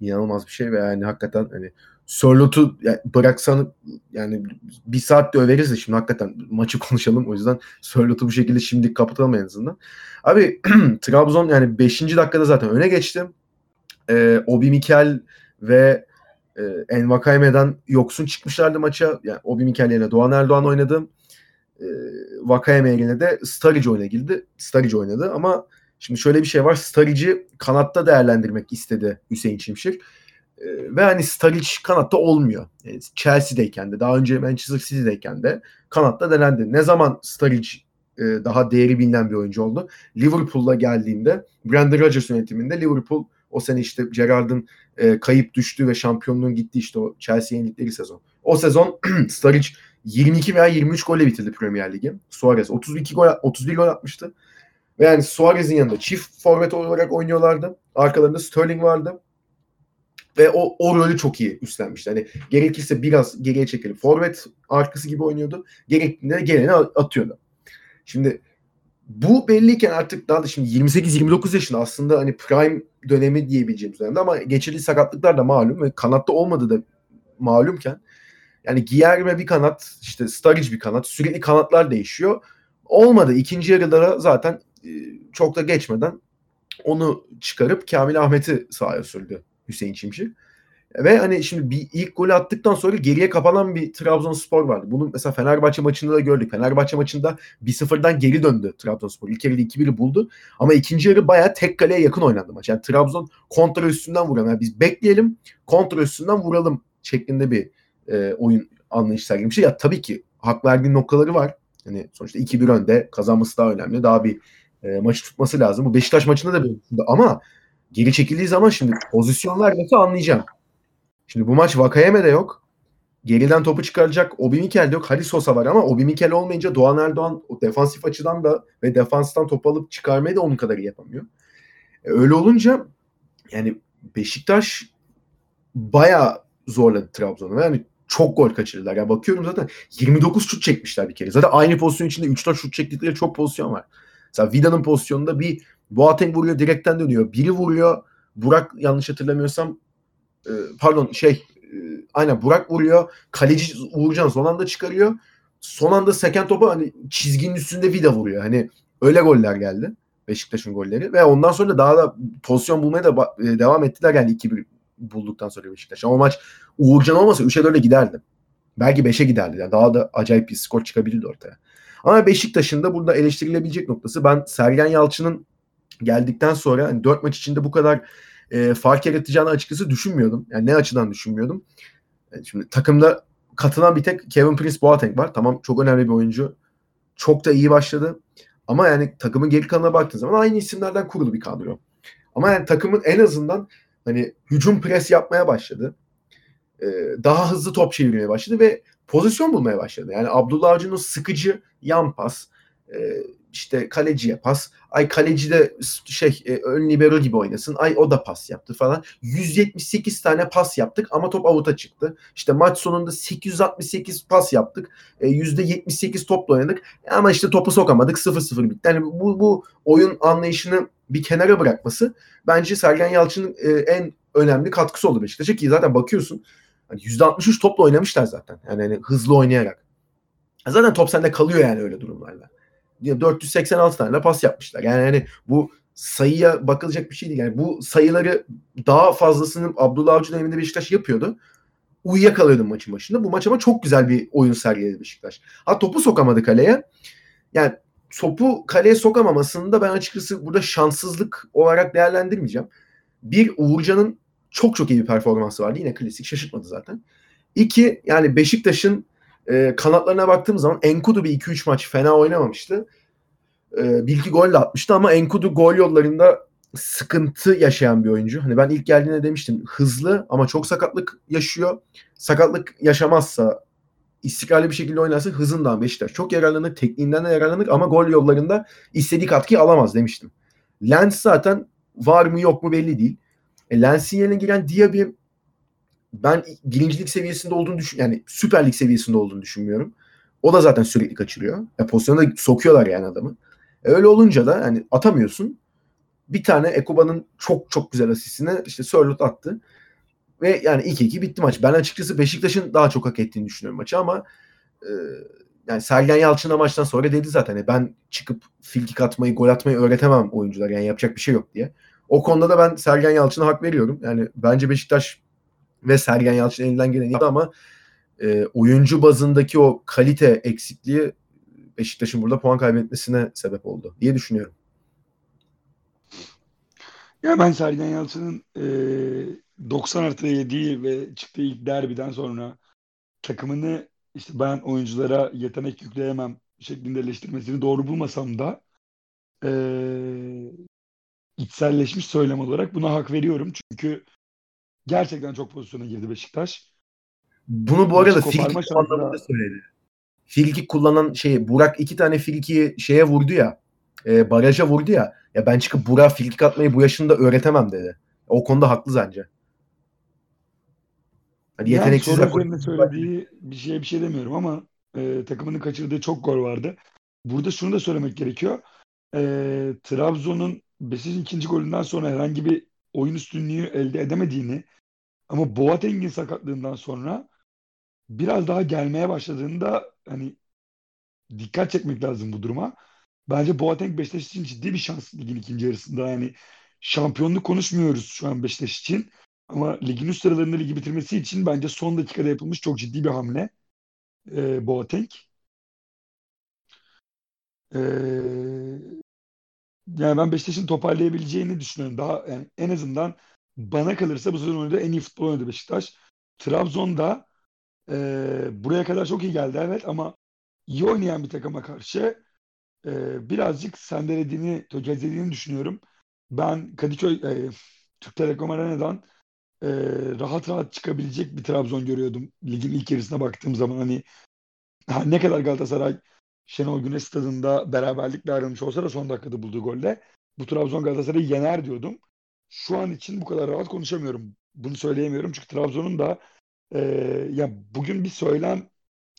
inanılmaz bir şey ve yani hakikaten hani Sörlot'u yani bıraksan yani bir saat de överiz de şimdi hakikaten maçı konuşalım o yüzden Sörlot'u bu şekilde şimdi kapatalım en azından. Abi Trabzon yani 5. dakikada zaten öne geçti. Ee, Obi Mikel ve e, Envakayeme'den yoksun çıkmışlardı maça. Yani Obi Mikel yerine Doğan Erdoğan oynadı. E, Vakayeme yerine de Sturridge oyuna girdi. Sturridge oynadı ama Şimdi şöyle bir şey var. Staric'i kanatta değerlendirmek istedi Hüseyin Çimşir. Ee, ve hani Sturridge kanatta olmuyor. Yani Chelsea'deyken de daha önce Manchester City'deyken de kanatta denendi. Ne zaman Sturridge e, daha değeri bilinen bir oyuncu oldu? Liverpool'da geldiğinde Brendan Rodgers yönetiminde Liverpool o sene işte Gerrard'ın e, kayıp düştüğü ve şampiyonluğun gitti işte o Chelsea'ye yenildikleri sezon. O sezon Sturridge 22 veya 23 golle bitirdi Premier Ligi. Suarez 32 gol 31 gol atmıştı. Ve yani Suarez'in yanında çift forvet olarak oynuyorlardı. Arkalarında Sterling vardı. Ve o, o rolü çok iyi üstlenmişti. Hani gerekirse biraz geriye çekilip forvet arkası gibi oynuyordu. Gerektiğinde geleni atıyordu. Şimdi bu belliyken artık daha da şimdi 28-29 yaşında aslında hani prime dönemi diyebileceğimiz dönemde ama geçirdiği sakatlıklar da malum ve kanatta olmadığı da malumken yani Giyerme bir kanat, işte Sturridge bir kanat, sürekli kanatlar değişiyor. Olmadı. İkinci yarıda da zaten e, çok da geçmeden onu çıkarıp Kamil Ahmet'i sahaya sürdü Hüseyin Çimşir. Ve hani şimdi bir ilk golü attıktan sonra geriye kapanan bir Trabzonspor vardı. Bunu mesela Fenerbahçe maçında da gördük. Fenerbahçe maçında 1-0'dan geri döndü Trabzonspor. İlk yarıda 2-1'i buldu. Ama ikinci yarı bayağı tek kaleye yakın oynandı maç. Yani Trabzon kontra üstünden vuran. Yani biz bekleyelim kontra üstünden vuralım şeklinde bir e, oyun anlayışı sergilemişti. Ya tabii ki hak verdiği noktaları var. Hani sonuçta 2-1 önde kazanması daha önemli. Daha bir e, maçı tutması lazım. Bu Beşiktaş maçında da böyle. Ama geri çekildiği zaman şimdi pozisyonlar nasıl anlayacağım. Şimdi bu maç Vakayeme de yok. Geriden topu çıkaracak Obi Mikel de yok. Halis Sosa var ama Obi Mikel olmayınca Doğan Erdoğan o defansif açıdan da ve defanstan top alıp çıkarmayı da onun kadar yapamıyor. E, öyle olunca yani Beşiktaş bayağı zorladı Trabzon'u. Yani çok gol kaçırdılar. Yani bakıyorum zaten 29 şut çekmişler bir kere. Zaten aynı pozisyon içinde 3-4 şut çektikleri çok pozisyon var. Mesela Vida'nın pozisyonunda bir Boateng vuruyor direkten dönüyor. Biri vuruyor. Burak yanlış hatırlamıyorsam e, pardon şey e, aynen Burak vuruyor. Kaleci Uğurcan son anda çıkarıyor. Son anda seken topu hani çizginin üstünde Vida vuruyor. Hani öyle goller geldi. Beşiktaş'ın golleri ve ondan sonra daha da pozisyon bulmaya da e, devam ettiler yani 2-1 bulduktan sonra Beşiktaş. Ama maç Uğurcan olmasa 3'e 4'e giderdi. Belki 5'e giderdi. Yani daha da acayip bir skor çıkabilirdi ortaya. Ama Beşiktaş'ın da burada eleştirilebilecek noktası ben Sergen Yalçın'ın geldikten sonra hani 4 maç içinde bu kadar e, fark yaratacağını açıkçası düşünmüyordum. Yani ne açıdan düşünmüyordum? Yani şimdi takımda katılan bir tek Kevin Prince Boateng var. Tamam çok önemli bir oyuncu. Çok da iyi başladı. Ama yani takımın geri kalanına baktığın zaman aynı isimlerden kurulu bir kadro. Ama yani takımın en azından hani hücum pres yapmaya başladı. Ee, daha hızlı top çevirmeye başladı ve pozisyon bulmaya başladı. Yani Abdullah Avcı'nın sıkıcı yan pas, e, işte kaleciye pas. Ay kaleci de şey e, ön libero gibi oynasın. Ay o da pas yaptı falan. 178 tane pas yaptık ama top avuta çıktı. İşte maç sonunda 868 pas yaptık. E, %78 topla oynadık. Ama işte topu sokamadık. 0-0 bitti. Yani bu, bu oyun anlayışını bir kenara bırakması bence Sergen Yalçın'ın e, en önemli katkısı oldu Beşiktaş'a ki zaten bakıyorsun hani %63 topla oynamışlar zaten. Yani hani hızlı oynayarak. Zaten top sende kalıyor yani öyle durumlarda. 486 tane pas yapmışlar. Yani hani bu sayıya bakılacak bir şey değil. Yani bu sayıları daha fazlasını Abdullah Avcı döneminde Beşiktaş yapıyordu. Uyuyakalıyordu maçın başında. Bu maç ama çok güzel bir oyun sergiledi Beşiktaş. Ha topu sokamadı kaleye. Yani topu kaleye sokamamasını da ben açıkçası burada şanssızlık olarak değerlendirmeyeceğim. Bir Uğurcan'ın çok çok iyi bir performansı vardı. Yine klasik şaşırtmadı zaten. İki yani Beşiktaş'ın e, kanatlarına baktığım zaman Enkudu bir 2-3 maç fena oynamamıştı. E, bir iki gol de atmıştı ama Enkudu gol yollarında sıkıntı yaşayan bir oyuncu. Hani ben ilk geldiğinde demiştim hızlı ama çok sakatlık yaşıyor. Sakatlık yaşamazsa istikrarlı bir şekilde oynarsa hızından Beşiktaş çok yararlanır, tekniğinden de yararlanır ama gol yollarında istediği katkıyı alamaz demiştim. Lens zaten var mı yok mu belli değil. E, Lens'in yerine giren Diaby ben birincilik seviyesinde olduğunu düşün yani Süper Lig seviyesinde olduğunu düşünmüyorum. O da zaten sürekli kaçırıyor. E, pozisyona sokuyorlar yani adamı. E, öyle olunca da yani atamıyorsun. Bir tane Ekuba'nın çok çok güzel asistini işte Sörlot attı. Ve yani 2-2 bitti maç. Ben açıkçası Beşiktaş'ın daha çok hak ettiğini düşünüyorum maçı ama e, yani Sergen Yalçın'a maçtan sonra dedi zaten hani ben çıkıp filkik atmayı, gol atmayı öğretemem oyuncular. Yani yapacak bir şey yok diye. O konuda da ben Sergen Yalçın'a hak veriyorum. Yani bence Beşiktaş ve Sergen Yalçın elinden geleni yaptı ama e, oyuncu bazındaki o kalite eksikliği Beşiktaş'ın burada puan kaybetmesine sebep oldu diye düşünüyorum. Ya ben Sergen Yalçın'ın e, 90 artı 7 ve çıktığı ilk derbiden sonra takımını işte ben oyunculara yetenek yükleyemem şeklinde eleştirmesini doğru bulmasam da e, içselleşmiş söylem olarak buna hak veriyorum. Çünkü gerçekten çok pozisyona girdi Beşiktaş. Bunu bu arada Filkik anlamında söyledi. Filkik kullanan şey Burak iki tane Filkik'i şeye vurdu ya e, baraja vurdu ya ya ben çıkıp Burak Filkik atmayı bu yaşında öğretemem dedi. O konuda haklı bence. Hani yani yeteneksiz söylediği bir şeye bir şey demiyorum ama e, takımının kaçırdığı çok gol vardı. Burada şunu da söylemek gerekiyor. E, Trabzon'un Beşiktaş'ın ikinci golünden sonra herhangi bir oyun üstünlüğü elde edemediğini ama Boateng'in sakatlığından sonra biraz daha gelmeye başladığında hani dikkat çekmek lazım bu duruma. Bence Boateng Beşiktaş için ciddi bir şans ligin ikinci yarısında. Yani şampiyonluk konuşmuyoruz şu an Beşiktaş için. Ama ligin üst sıralarında ligi bitirmesi için bence son dakikada yapılmış çok ciddi bir hamle. E, Boateng. E, yani ben Beşiktaş'ın toparlayabileceğini düşünüyorum. Daha yani en azından bana kalırsa bu sezon oynadığı en iyi futbol oynadı Beşiktaş. Trabzon'da e, buraya kadar çok iyi geldi evet ama iyi oynayan bir takıma karşı e, birazcık sendelediğini, tökezlediğini düşünüyorum. Ben Kadıköy, e, Türk Telekom Arena'dan e, rahat rahat çıkabilecek bir Trabzon görüyordum. Ligin ilk yarısına baktığım zaman hani ne kadar Galatasaray Şenol Güneş stadında beraberlikle ayrılmış olsa da son dakikada bulduğu golle bu Trabzon Galatasaray'ı yener diyordum. Şu an için bu kadar rahat konuşamıyorum. Bunu söyleyemiyorum çünkü Trabzon'un da e, ya bugün bir söylem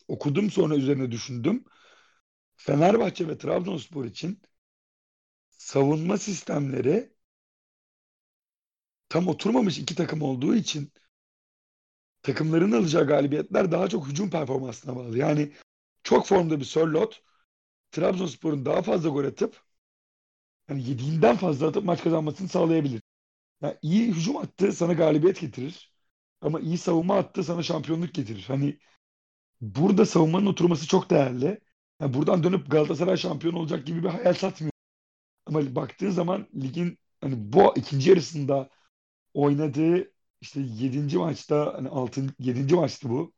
okudum sonra üzerine düşündüm. Fenerbahçe ve Trabzonspor için savunma sistemleri tam oturmamış iki takım olduğu için takımların alacağı galibiyetler daha çok hücum performansına bağlı. Yani çok formda bir Sörlot Trabzonspor'un daha fazla gol atıp yani yediğinden fazla atıp maç kazanmasını sağlayabilir. Yani iyi hücum attı sana galibiyet getirir. Ama iyi savunma attı sana şampiyonluk getirir. Hani burada savunmanın oturması çok değerli. Yani buradan dönüp Galatasaray şampiyon olacak gibi bir hayal satmıyor. Ama baktığın zaman ligin hani bu ikinci yarısında oynadığı işte 7. maçta hani 6. 7. maçtı bu.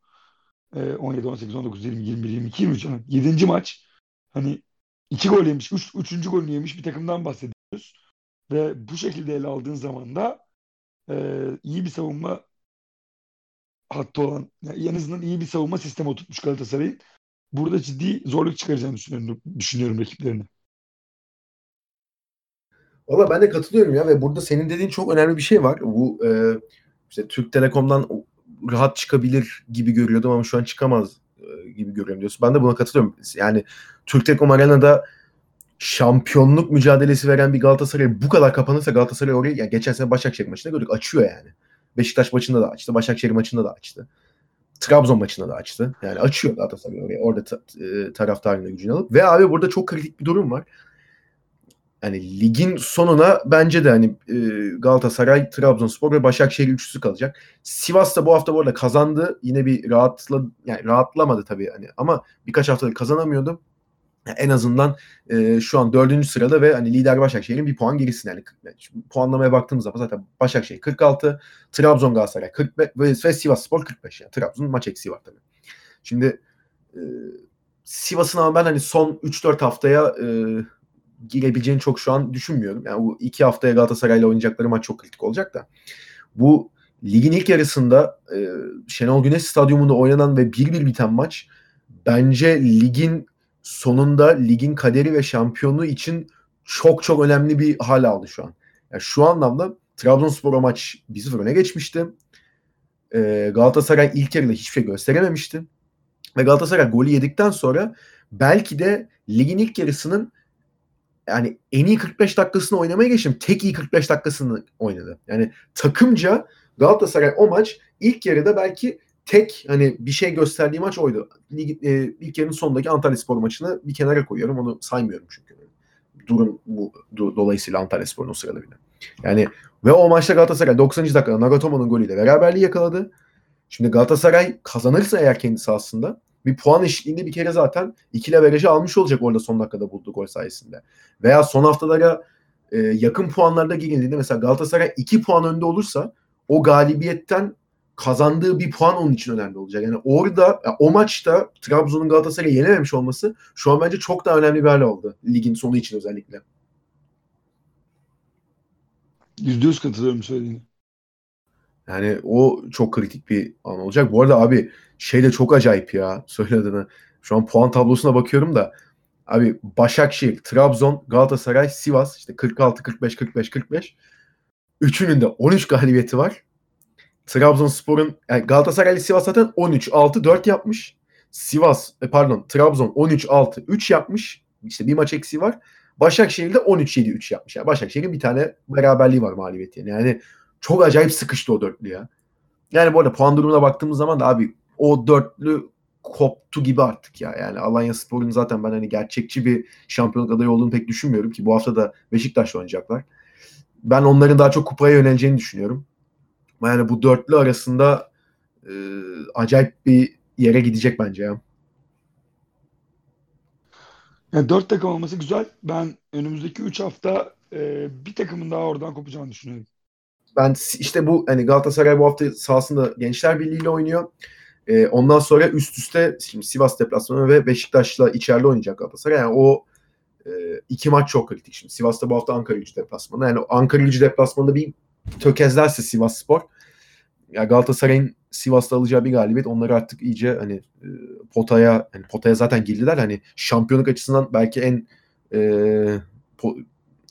Ee, 17, 18, 19, 20, 21, 22, 23. Yani 7. maç hani iki gol yemiş, üç, üçüncü golünü yemiş bir takımdan bahsediyoruz. Ve bu şekilde ele aldığın zaman da e, iyi bir savunma hattı olan, yani en azından iyi bir savunma sistemi oturtmuş Galatasaray'ın. Burada ciddi zorluk çıkaracağını düşünüyorum, düşünüyorum rakiplerine. Valla ben de katılıyorum ya ve burada senin dediğin çok önemli bir şey var. Bu e, işte Türk Telekom'dan rahat çıkabilir gibi görüyordum ama şu an çıkamaz e, gibi görüyorum diyorsun. Ben de buna katılıyorum. Yani Türk Telekom Arena'da şampiyonluk mücadelesi veren bir Galatasaray bu kadar kapanırsa Galatasaray orayı yani geçen sene Başakşehir maçında gördük açıyor yani. Beşiktaş maçında da açtı. Başakşehir maçında da açtı. Trabzon maçında da açtı. Yani açıyor Galatasaray oraya. Orada ta, e, taraftarın gücünü alıp. Ve abi burada çok kritik bir durum var. Yani ligin sonuna bence de hani e, Galatasaray, Trabzonspor ve Başakşehir üçlüsü kalacak. Sivas da bu hafta bu arada kazandı. Yine bir rahatla yani rahatlamadı tabii hani ama birkaç haftadır kazanamıyordu en azından e, şu an dördüncü sırada ve hani lider Başakşehir'in bir puan gerisinde. Yani, puanlamaya baktığımız zaman zaten Başakşehir 46, Trabzon Galatasaray 45 ve, ve Sivas Spor 45. Yani Trabzon maç eksiği var tabii. Şimdi e, Sivas'ın ama ben hani son 3-4 haftaya e, girebileceğini çok şu an düşünmüyorum. Yani bu iki haftaya Galatasaray'la oynayacakları maç çok kritik olacak da. Bu ligin ilk yarısında e, Şenol Güneş Stadyumunda oynanan ve 1-1 biten maç bence ligin sonunda ligin kaderi ve şampiyonluğu için çok çok önemli bir hal aldı şu an. Yani şu anlamda Trabzonspor maç 1-0 öne geçmişti. Ee, Galatasaray ilk yarıda hiçbir şey gösterememişti. Ve Galatasaray golü yedikten sonra belki de ligin ilk yarısının yani en iyi 45 dakikasını oynamaya geçtim. Tek iyi 45 dakikasını oynadı. Yani takımca Galatasaray o maç ilk yarıda belki tek hani bir şey gösterdiği maç oydu. Lig, e, ilk yarının sonundaki Antalya Spor maçını bir kenara koyuyorum. Onu saymıyorum çünkü. Durum bu do, dolayısıyla Antalya Spor'un o sırada bile. Yani ve o maçta Galatasaray 90. dakikada Nagatomo'nun golüyle beraberliği yakaladı. Şimdi Galatasaray kazanırsa eğer kendisi aslında bir puan eşitliğinde bir kere zaten ikili verajı almış olacak orada son dakikada bulduğu gol sayesinde. Veya son haftalara e, yakın puanlarda girildiğinde mesela Galatasaray 2 puan önde olursa o galibiyetten kazandığı bir puan onun için önemli olacak. Yani orada o maçta Trabzon'un Galatasaray'ı yenememiş olması şu an bence çok daha önemli bir hal oldu. Ligin sonu için özellikle. Yüzde yüz katılıyorum söylediğine. Yani o çok kritik bir an olacak. Bu arada abi şey de çok acayip ya söylediğini. Şu an puan tablosuna bakıyorum da abi Başakşehir, Trabzon, Galatasaray, Sivas işte 46, 45, 45, 45. Üçünün de 13 galibiyeti var. Trabzonspor'un yani Galatasaray Sivas zaten 13-6-4 yapmış. Sivas e, pardon Trabzon 13-6-3 yapmış. İşte bir maç eksiği var. Başakşehir de 13-7-3 yapmış. Yani Başakşehir'in bir tane beraberliği var mağlubiyeti. Yani. yani çok acayip sıkıştı o dörtlü ya. Yani bu arada puan durumuna baktığımız zaman da abi o dörtlü koptu gibi artık ya. Yani Alanya Spor'un zaten ben hani gerçekçi bir şampiyonluk adayı olduğunu pek düşünmüyorum ki bu hafta da Beşiktaş'la oynayacaklar. Ben onların daha çok kupaya yöneleceğini düşünüyorum. Yani bu dörtlü arasında e, acayip bir yere gidecek bence ya. Yani dört takım olması güzel. Ben önümüzdeki üç hafta e, bir takımın daha oradan kopacağını düşünüyorum. Ben işte bu hani Galatasaray bu hafta sahasında Gençler Birliği ile oynuyor. E, ondan sonra üst üste şimdi Sivas deplasmanı ve Beşiktaş'la içeride oynayacak Galatasaray. Yani o e, iki maç çok kritik. Şimdi Sivas'ta bu hafta Ankara gücü deplasmanı. Yani Ankara gücü deplasmanında bir tökezlerse Sivas Spor ya Galatasaray'ın Sivas'ta alacağı bir galibiyet onları artık iyice hani e, potaya hani potaya zaten girdiler. Hani şampiyonluk açısından belki en e, po,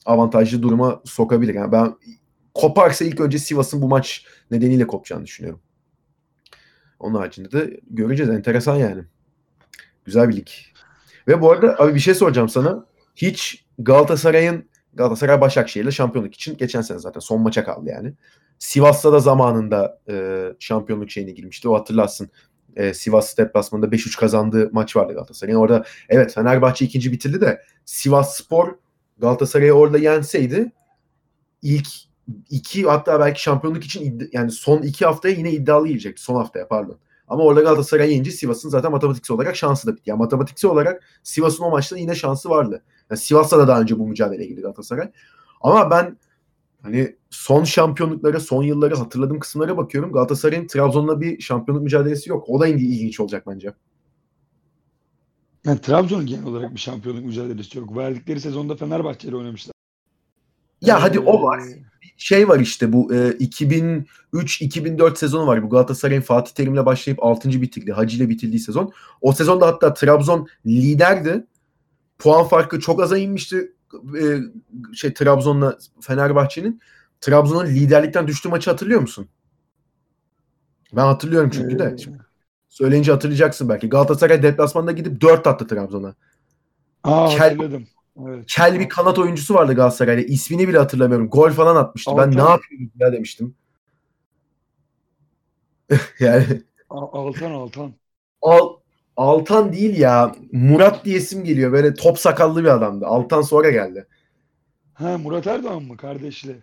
avantajlı duruma sokabilir. Yani ben koparsa ilk önce Sivas'ın bu maç nedeniyle kopacağını düşünüyorum. Onun haricinde de göreceğiz. Enteresan yani. Güzel bir lig. Ve bu arada abi bir şey soracağım sana. Hiç Galatasaray'ın Galatasaray Başakşehir'le şampiyonluk için geçen sene zaten son maça kaldı yani. Sivas'ta da zamanında e, şampiyonluk şeyine girmişti. O hatırlarsın. E, Sivas deplasmanında 5-3 kazandığı maç vardı Galatasaray'ın. Orada evet Fenerbahçe ikinci bitirdi de Sivas Spor Galatasaray'ı orada yenseydi ilk iki hatta belki şampiyonluk için yani son iki haftaya yine iddialı girecekti. Son haftaya pardon. Ama orada Galatasaray yiyince Sivas'ın zaten matematiksel olarak şansı da bitti. Yani matematiksel olarak Sivas'ın o maçta yine şansı vardı. Yani Sivas'ta da daha önce bu mücadeleye girdi Galatasaray. Ama ben hani son şampiyonluklara, son yılları hatırladığım kısımlara bakıyorum. Galatasaray'ın Trabzon'la bir şampiyonluk mücadelesi yok. O da ilginç olacak bence. Yani Trabzon genel olarak bir şampiyonluk mücadelesi yok. Verdikleri sezonda Fenerbahçe ile oynamışlar. Ya ee, hadi o var. Şey var işte bu e, 2003-2004 sezonu var. Bu Galatasaray'ın Fatih Terim'le başlayıp 6. bitirdi. Hacı ile bitirdiği sezon. O sezonda hatta Trabzon liderdi. Puan farkı çok aza inmişti e, şey Trabzon'la Fenerbahçe'nin. Trabzon'un liderlikten düştüğü maçı hatırlıyor musun? Ben hatırlıyorum çünkü de. Şimdi söyleyince hatırlayacaksın belki. Galatasaray deplasmanda gidip 4 attı Trabzon'a. Aa Kel, hatırladım. Evet. Kel bir kanat oyuncusu vardı Galatasaray'da. İsmini bile hatırlamıyorum. Gol falan atmıştı. Altan. Ben ne yapıyorum ya demiştim. yani Altan Altan. Al Altan değil ya. Murat diye isim geliyor. Böyle top sakallı bir adamdı. Altan sonra geldi. Ha Murat Erdoğan mı kardeşli?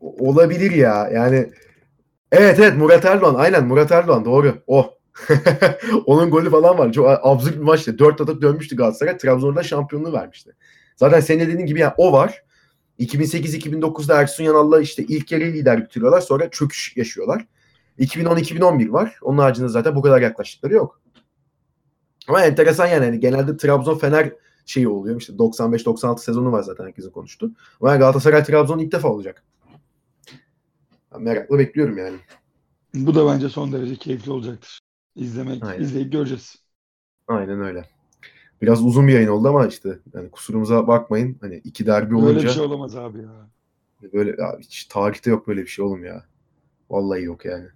Olabilir ya. Yani evet evet Murat Erdoğan. Aynen Murat Erdoğan doğru. O. Onun golü falan var. Çok absürt bir maçtı. Dört atıp dönmüştü Galatasaray. Trabzon'da şampiyonluğu vermişti. Zaten senin dediğin gibi yani o var. 2008-2009'da Ersun Yanal'la işte ilk yarı lider bitiriyorlar. Sonra çöküş yaşıyorlar. 2010-2011 var. Onun haricinde zaten bu kadar yaklaştıkları yok. Ama enteresan yani. yani genelde Trabzon Fener şeyi oluyor. İşte 95-96 sezonu var zaten herkesin konuştu. Ama yani Galatasaray Trabzon ilk defa olacak. Ben merakla bekliyorum yani. Bu da bence son derece keyifli olacaktır. İzlemek, Aynen. izleyip göreceğiz. Aynen öyle. Biraz uzun bir yayın oldu ama işte yani kusurumuza bakmayın. Hani iki derbi olunca. Böyle bir şey olamaz abi ya. Böyle abi hiç tarihte yok böyle bir şey oğlum ya. Vallahi yok yani.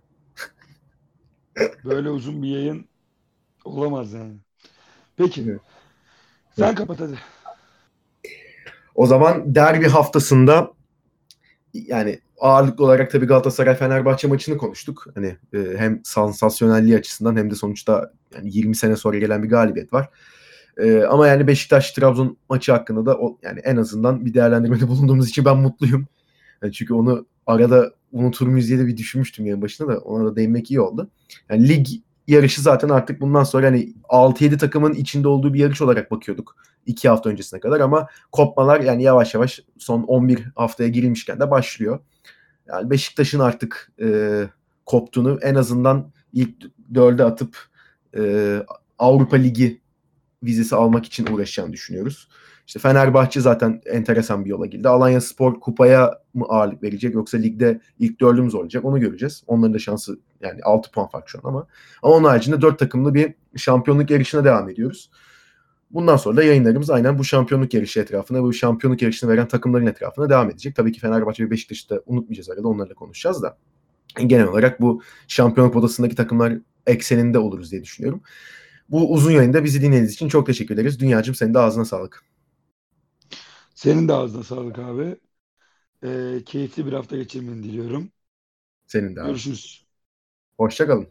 Böyle uzun bir yayın olamaz yani. Peki. Evet. Sen evet. kapat hadi. O zaman derbi haftasında yani ağırlıklı olarak tabii Galatasaray Fenerbahçe maçını konuştuk. Hani e, hem sansasyonelliği açısından hem de sonuçta yani 20 sene sonra gelen bir galibiyet var. E, ama yani Beşiktaş Trabzon maçı hakkında da o, yani en azından bir değerlendirmede bulunduğumuz için ben mutluyum. Yani çünkü onu arada unutur muyuz diye de bir düşünmüştüm yani başında da ona da değinmek iyi oldu. Yani lig yarışı zaten artık bundan sonra hani 6-7 takımın içinde olduğu bir yarış olarak bakıyorduk 2 hafta öncesine kadar ama kopmalar yani yavaş yavaş son 11 haftaya girilmişken de başlıyor. Yani Beşiktaş'ın artık e, koptuğunu en azından ilk dörde atıp e, Avrupa Ligi vizesi almak için uğraşacağını düşünüyoruz. İşte Fenerbahçe zaten enteresan bir yola girdi. Alanya Spor kupaya mı ağırlık verecek yoksa ligde ilk dördümüz olacak onu göreceğiz. Onların da şansı yani 6 puan fark şu an ama. Ama onun haricinde 4 takımlı bir şampiyonluk yarışına devam ediyoruz. Bundan sonra da yayınlarımız aynen bu şampiyonluk yarışı etrafına, bu şampiyonluk yarışını veren takımların etrafına devam edecek. Tabii ki Fenerbahçe ve Beşiktaş'ı da unutmayacağız arada onlarla konuşacağız da. Genel olarak bu şampiyonluk odasındaki takımlar ekseninde oluruz diye düşünüyorum. Bu uzun yayında bizi dinlediğiniz için çok teşekkür ederiz. Dünyacığım senin de ağzına sağlık. Senin de ağzına sağlık abi. Ee, keyifli bir hafta geçirmeni diliyorum. Senin de abi. Görüşürüz. Hoşçakalın.